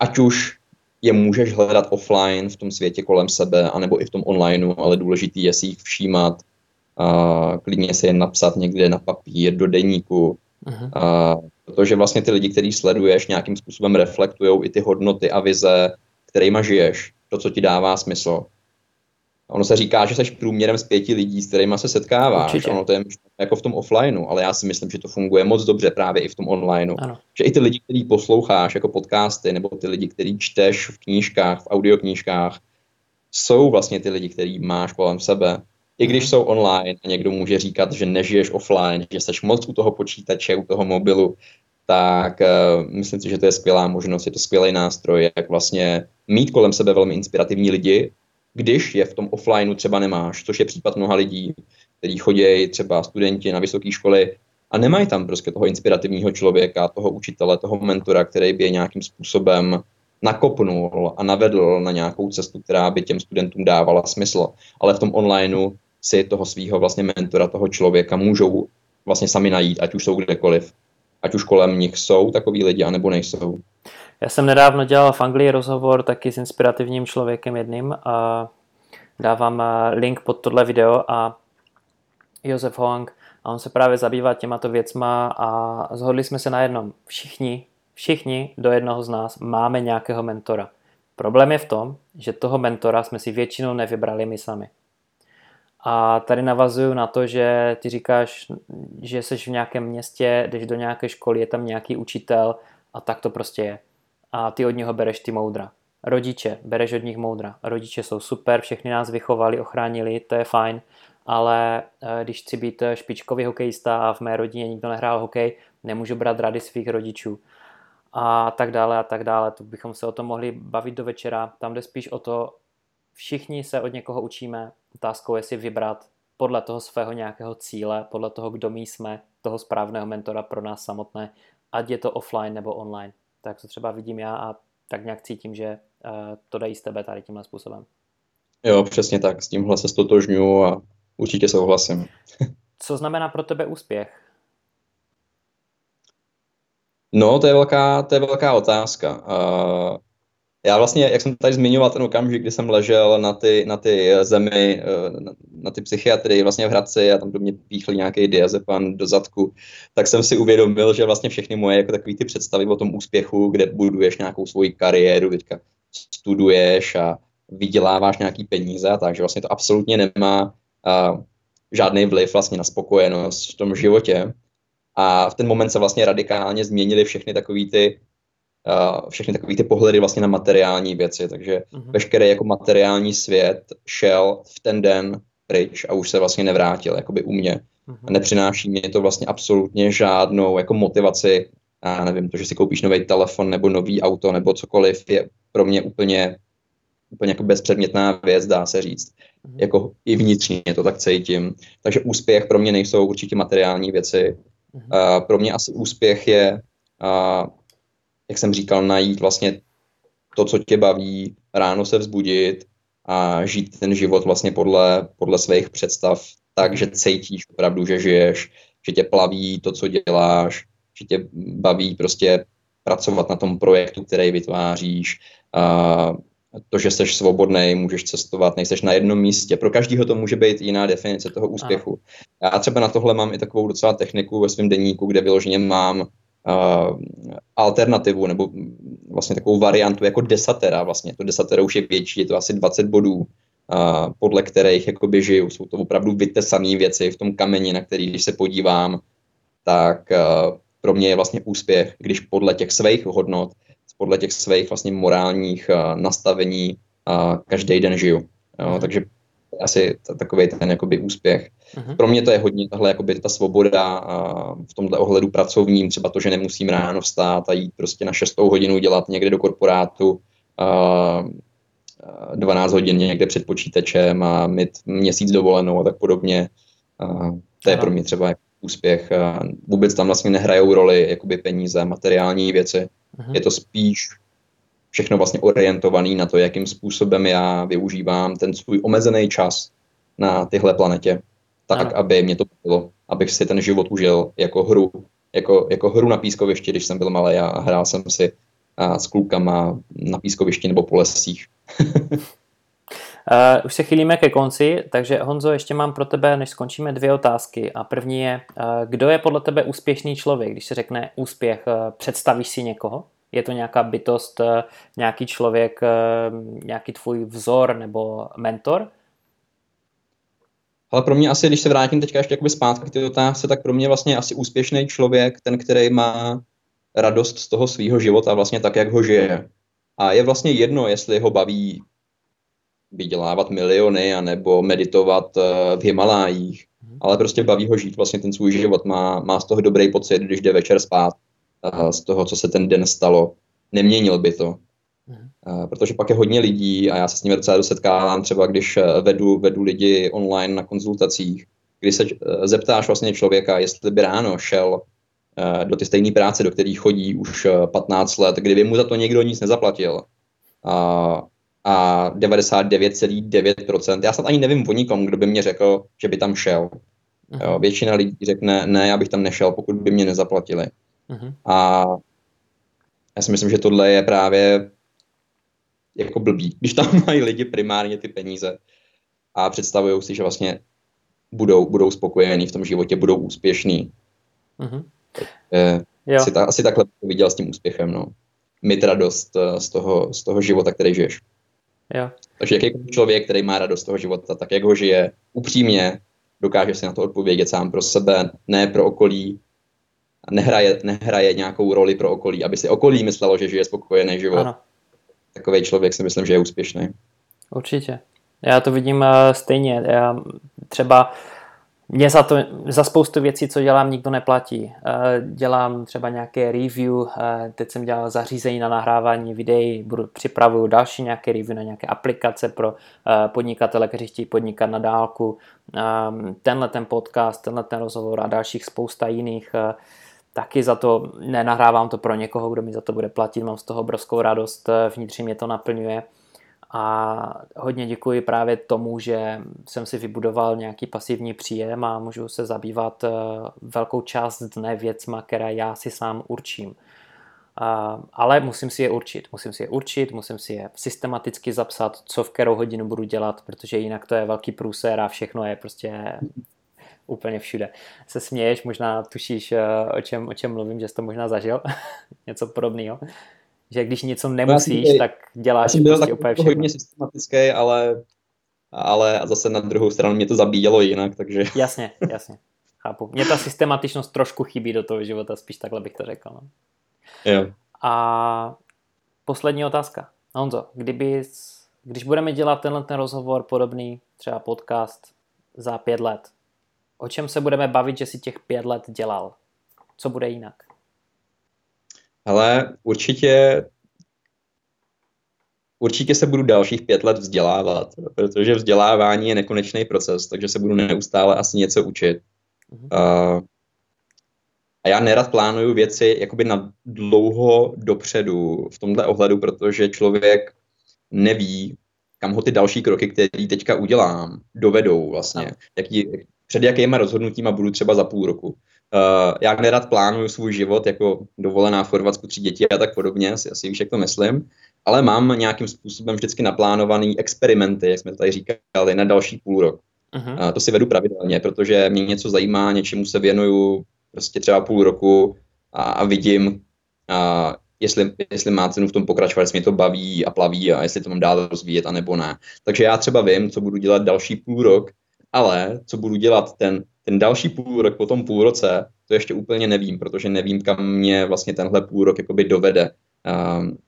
ať už je můžeš hledat offline v tom světě kolem sebe, anebo i v tom onlineu, ale důležitý je si jich všímat, uh, klidně se je napsat někde na papír, do deníku, uh-huh. uh, protože vlastně ty lidi, který sleduješ, nějakým způsobem reflektují i ty hodnoty a vize, kterýma žiješ, to, co ti dává smysl. Ono se říká, že jsi průměrem z pěti lidí, s kterými se setkáváš. Určitě. Ono to je jako v tom offlineu, ale já si myslím, že to funguje moc dobře právě i v tom onlineu. Ano. Že i ty lidi, který posloucháš jako podcasty, nebo ty lidi, který čteš v knížkách, v audioknížkách, jsou vlastně ty lidi, který máš kolem sebe. I když mhm. jsou online a někdo může říkat, že nežiješ offline, že jsi moc u toho počítače, u toho mobilu, tak uh, myslím si, že to je skvělá možnost, je to skvělý nástroj, jak vlastně mít kolem sebe velmi inspirativní lidi, když je v tom offlineu třeba nemáš, což je případ mnoha lidí, kteří chodí třeba studenti na vysoké školy a nemají tam prostě toho inspirativního člověka, toho učitele, toho mentora, který by je nějakým způsobem nakopnul a navedl na nějakou cestu, která by těm studentům dávala smysl. Ale v tom onlineu si toho svého vlastně mentora, toho člověka můžou vlastně sami najít, ať už jsou kdekoliv. Ať už kolem nich jsou takový lidi, anebo nejsou. Já jsem nedávno dělal v Anglii rozhovor taky s inspirativním člověkem jedním a dávám eh, link pod tohle video a Josef Hoang a on se právě zabývá těmato věcma a zhodli jsme se na jednom. Všichni, všichni do jednoho z nás máme nějakého mentora. Problém je v tom, že toho mentora jsme si většinou nevybrali my sami. A tady navazuju na to, že ty říkáš, že jsi v nějakém městě, jdeš do nějaké školy, je tam nějaký učitel a tak to prostě je a ty od něho bereš ty moudra. Rodiče, bereš od nich moudra. Rodiče jsou super, všechny nás vychovali, ochránili, to je fajn, ale eh, když chci být eh, špičkový hokejista a v mé rodině nikdo nehrál hokej, nemůžu brát rady svých rodičů a tak dále a tak dále. To bychom se o tom mohli bavit do večera. Tam jde spíš o to, všichni se od někoho učíme. Otázkou je si vybrat podle toho svého nějakého cíle, podle toho, kdo my jsme, toho správného mentora pro nás samotné, ať je to offline nebo online tak to třeba vidím já a tak nějak cítím, že uh, to dají z tebe tady tímhle způsobem. Jo, přesně tak, s tímhle se stotožňuju a určitě souhlasím. Co znamená pro tebe úspěch? No, to je velká, to je velká otázka. Uh, já vlastně, jak jsem tady zmiňoval ten okamžik, kdy jsem ležel na ty, na ty zemi, na, na ty psychiatrii vlastně v Hradci a tam do mě píchli nějaký diazepam do zadku, tak jsem si uvědomil, že vlastně všechny moje jako takový ty představy o tom úspěchu, kde buduješ nějakou svoji kariéru, teďka studuješ a vyděláváš nějaký peníze a tak, že vlastně to absolutně nemá uh, žádný vliv vlastně na spokojenost v tom životě. A v ten moment se vlastně radikálně změnily všechny takové ty všechny takové ty pohledy vlastně na materiální věci, takže uh-huh. veškerý jako materiální svět šel v ten den pryč a už se vlastně nevrátil, jakoby u mě. Uh-huh. A nepřináší mě to vlastně absolutně žádnou jako motivaci, a nevím, to, že si koupíš nový telefon nebo nový auto nebo cokoliv, je pro mě úplně úplně jako bezpředmětná věc, dá se říct. Mm-hmm. Jako i vnitřně to tak cítím. Takže úspěch pro mě nejsou určitě materiální věci. Mm-hmm. Uh, pro mě asi úspěch je, uh, jak jsem říkal, najít vlastně to, co tě baví, ráno se vzbudit a žít ten život vlastně podle, podle svých představ tak, že cítíš opravdu, že žiješ, že tě plaví to, co děláš, že tě baví prostě pracovat na tom projektu, který vytváříš, uh, to, že jsi svobodný, můžeš cestovat, nejseš na jednom místě. Pro každého to může být jiná definice toho úspěchu. Já třeba na tohle mám i takovou docela techniku ve svém denníku, kde vyloženě mám alternativu nebo vlastně takovou variantu jako desatera. Vlastně to desatera už je větší, je to asi 20 bodů, uh, podle kterých jakoby žiju. Jsou to opravdu vytesané věci v tom kameni, na který, když se podívám, tak uh, pro mě je vlastně úspěch, když podle těch svých hodnot podle těch svých vlastně morálních nastavení každý den žiju. Jo? Mm. Takže asi takový ten jakoby úspěch. Mm-hmm. Pro mě to je hodně tahle jakoby ta svoboda uh, v tomhle ohledu pracovním, třeba to, že nemusím ráno vstát a jít prostě na šestou hodinu dělat někde do korporátu uh, 12 hodin někde před počítačem a mít měsíc dovolenou a tak podobně. Uh, to je pro mě třeba jako úspěch. Uh, vůbec tam vlastně nehrajou roli jakoby peníze, materiální věci. Mhm. Je to spíš všechno vlastně orientovaný na to, jakým způsobem já využívám ten svůj omezený čas na tyhle planetě, tak, ano. aby mě to bylo, abych si ten život užil jako hru, jako, jako hru na pískovišti, když jsem byl malý a hrál jsem si a s klukama na pískovišti nebo po lesích. Uh, *laughs* už se chýlíme ke konci, takže Honzo, ještě mám pro tebe, než skončíme, dvě otázky. A první je, uh, kdo je podle tebe úspěšný člověk? Když se řekne úspěch, uh, představíš si někoho? Je to nějaká bytost, uh, nějaký člověk, uh, nějaký tvůj vzor nebo mentor? Ale pro mě asi, když se vrátím teďka ještě zpátky k té otázce, tak pro mě vlastně asi úspěšný člověk, ten, který má radost z toho svého života, vlastně tak, jak ho žije. A je vlastně jedno, jestli ho baví vydělávat miliony anebo meditovat eh, v Himalájích, mm. ale prostě baví ho žít vlastně ten svůj život, má, má z toho dobrý pocit, když jde večer spát, eh, z toho, co se ten den stalo. Neměnil by to. Mm. Protože pak je hodně lidí a já se s nimi docela setkávám, třeba když vedu, vedu lidi online na konzultacích, kdy se zeptáš vlastně člověka, jestli by ráno šel do ty stejné práce, do které chodí už 15 let, kdyby mu za to někdo nic nezaplatil. A a 99,9%. Já snad ani nevím o nikom, kdo by mě řekl, že by tam šel. Uh-huh. Jo, většina lidí řekne, ne, já bych tam nešel, pokud by mě nezaplatili. Uh-huh. A já si myslím, že tohle je právě jako blbý, když tam *laughs* mají lidi primárně ty peníze a představují si, že vlastně budou, budou spokojení v tom životě, budou úspěšní. Uh-huh. jo. Asi, ta, asi takhle viděl s tím úspěchem, no. Mít radost eh, z toho, z toho života, který žiješ. Jo. Takže jakýkoliv člověk, který má radost z toho života, tak jak ho žije upřímně, dokáže si na to odpovědět sám pro sebe, ne pro okolí, nehraje, nehraje nějakou roli pro okolí, aby si okolí myslelo, že žije spokojený život. Ano. Takový člověk si myslím, že je úspěšný. Určitě. Já to vidím uh, stejně. Já třeba mě za, to, za spoustu věcí, co dělám, nikdo neplatí. Eh, dělám třeba nějaké review, eh, teď jsem dělal zařízení na nahrávání videí, budu připravuju další nějaké review na nějaké aplikace pro eh, podnikatele, kteří chtějí podnikat na dálku. Ehm, tenhle ten podcast, tenhle ten rozhovor a dalších spousta jiných taky za to nenahrávám to pro někoho, kdo mi za to bude platit, mám z toho obrovskou radost, vnitřně mě to naplňuje a hodně děkuji právě tomu, že jsem si vybudoval nějaký pasivní příjem a můžu se zabývat eh, velkou část dne věcma, které já si sám určím. Ale musím si je určit. Musím si je určit, musím si je systematicky zapsat, co v kterou hodinu budu dělat, protože jinak to je velký průser a všechno je prostě úplně všude. Se směješ, možná tušíš, eh, o čem, o čem mluvím, že jsi to možná zažil, *laughs* něco podobného že když něco nemusíš, já tak děláš jsem byl prostě úplně všechno. hodně systematický, ale, ale zase na druhou stranu mě to zabíjelo jinak, takže... *laughs* Jasně, jasně, chápu. Mně ta systematičnost trošku chybí do toho života, spíš takhle bych to řekl. No. Jo. A poslední otázka. Honzo, kdyby, když budeme dělat tenhle ten rozhovor podobný, třeba podcast za pět let, o čem se budeme bavit, že si těch pět let dělal? Co bude jinak? Ale určitě Určitě se budu dalších pět let vzdělávat, protože vzdělávání je nekonečný proces, takže se budu neustále asi něco učit. Uh, a já nerad plánuju věci jakoby na dlouho dopředu v tomhle ohledu, protože člověk neví, kam ho ty další kroky, které teďka udělám, dovedou vlastně. Jaký, před jakýma rozhodnutíma budu třeba za půl roku. Uh, já nerad plánuju svůj život jako dovolená v Chorvatsku tři děti a tak podobně, asi, asi víš, jak to myslím, ale mám nějakým způsobem vždycky naplánovaný experimenty, jak jsme tady říkali, na další půl rok. Uh-huh. Uh, to si vedu pravidelně, protože mě něco zajímá, něčemu se věnuju prostě třeba půl roku a, a vidím, uh, jestli, jestli má cenu v tom pokračovat, jestli mě to baví a plaví a jestli to mám dál rozvíjet, anebo ne. Takže já třeba vím, co budu dělat další půl rok, ale co budu dělat ten ten další půl rok po tom půl roce, to ještě úplně nevím, protože nevím, kam mě vlastně tenhle půl rok jakoby dovede. Um,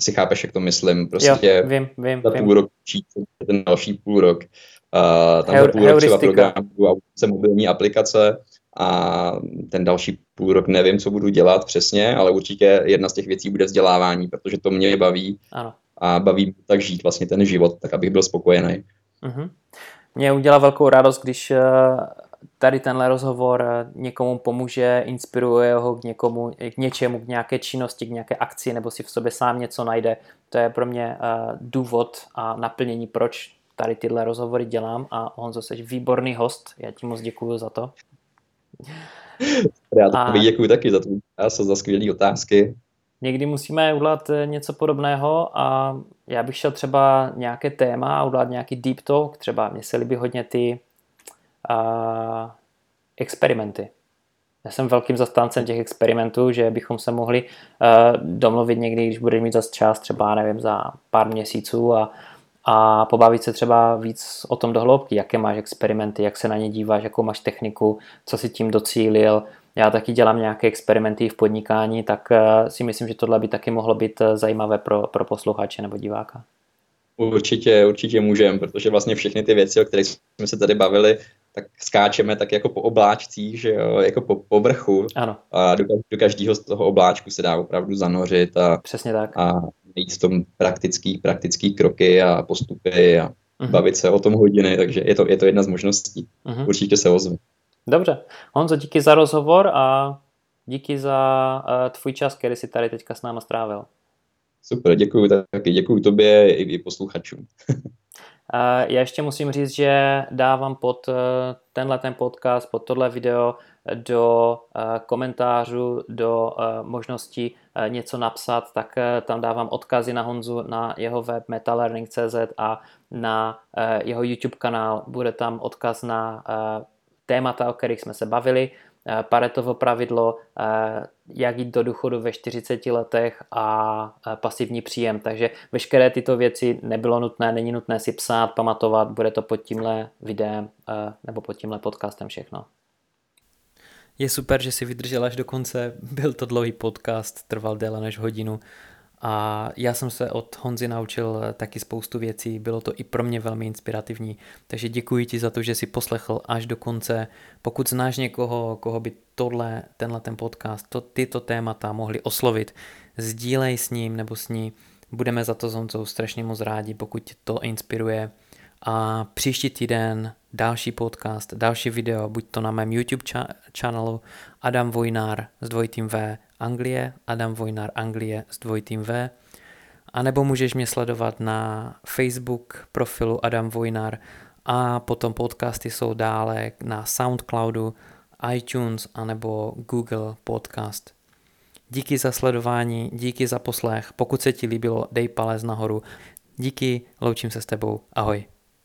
si chápeš, jak to myslím. Prostě jo, vím, vím, za vím. půl rok ten další půl rok. Uh, tam Heur, půl rok třeba programu a se mobilní aplikace a ten další půl rok nevím, co budu dělat přesně, ale určitě jedna z těch věcí bude vzdělávání, protože to mě baví ano. a baví tak žít vlastně ten život, tak abych byl spokojený. Uh-huh. Mě udělá velkou radost, když uh tady tenhle rozhovor eh, někomu pomůže, inspiruje ho k někomu, k něčemu, k nějaké činnosti, k nějaké akci, nebo si v sobě sám něco najde. To je pro mě uh, důvod a naplnění, proč tady tyhle rozhovory dělám a Honzo, jsi výborný host, já ti moc děkuji za to. Já a... děkuji taky za to, za skvělé otázky. Někdy musíme udělat eh, něco podobného a já bych šel třeba nějaké téma a udělat nějaký deep talk, třeba mně se líbí hodně ty a experimenty. Já jsem velkým zastáncem těch experimentů, že bychom se mohli uh, domluvit někdy, když budeme mít zase čas, třeba nevím, za pár měsíců a, a pobavit se třeba víc o tom dohloubky, jaké máš experimenty, jak se na ně díváš, jakou máš techniku, co si tím docílil. Já taky dělám nějaké experimenty v podnikání, tak uh, si myslím, že tohle by taky mohlo být eh, zajímavé pro, pro posluchače nebo diváka. Určitě, určitě můžeme, protože vlastně všechny ty věci, o kterých jsme se tady bavili, tak skáčeme tak jako po obláčcích, že jo, jako po povrchu. Ano. A do, do každého z toho obláčku se dá opravdu zanořit a, Přesně tak. a jít v tom praktický, praktický kroky a postupy a uh-huh. bavit se o tom hodiny, takže je to, je to jedna z možností. Uh-huh. Určitě se ozve. Dobře. Honzo, díky za rozhovor a díky za uh, tvůj čas, který jsi tady teďka s náma strávil. Super, děkuji taky, děkuji tobě i, i posluchačům. *laughs* Já ještě musím říct, že dávám pod eh, tenhle ten podcast, pod tohle video do eh, komentářů, do eh, možnosti něco napsat, tak tam dávám odkazy na Honzu, na jeho web metalearning.cz a na jeho YouTube kanál. Bude tam odkaz na témata, o kterých jsme se bavili. Eh, Paretovo pravidlo, eh, jak jít do důchodu ve 40 letech a eh, pasivní příjem. Takže veškeré tyto věci nebylo nutné, není nutné si psát, pamatovat, bude to pod tímhle videem nebo pod tímhle podcastem všechno. Je super, že si vydržel až do konce. Byl to dlouhý podcast, trval déle než hodinu a já jsem se od Honzy naučil taky spoustu věcí, bylo to i pro mě velmi inspirativní, takže děkuji ti za to, že si poslechl až do konce. Pokud znáš někoho, koho by tohle, tenhle ten podcast, to, tyto témata mohli oslovit, sdílej s ním nebo s ní, budeme za to s Honzou strašně moc rádi, pokud to inspiruje. A příští týden další podcast, další video, buď to na mém YouTube cha- channelu Adam Vojnár s dvojitým V Anglie, Adam Vojnár Anglie s dvojitým V, A nebo můžeš mě sledovat na Facebook profilu Adam Vojnar a potom podcasty jsou dále na Soundcloudu, iTunes anebo Google Podcast. Díky za sledování, díky za poslech. Pokud se ti líbilo, dej palec nahoru. Díky, loučím se s tebou. Ahoj.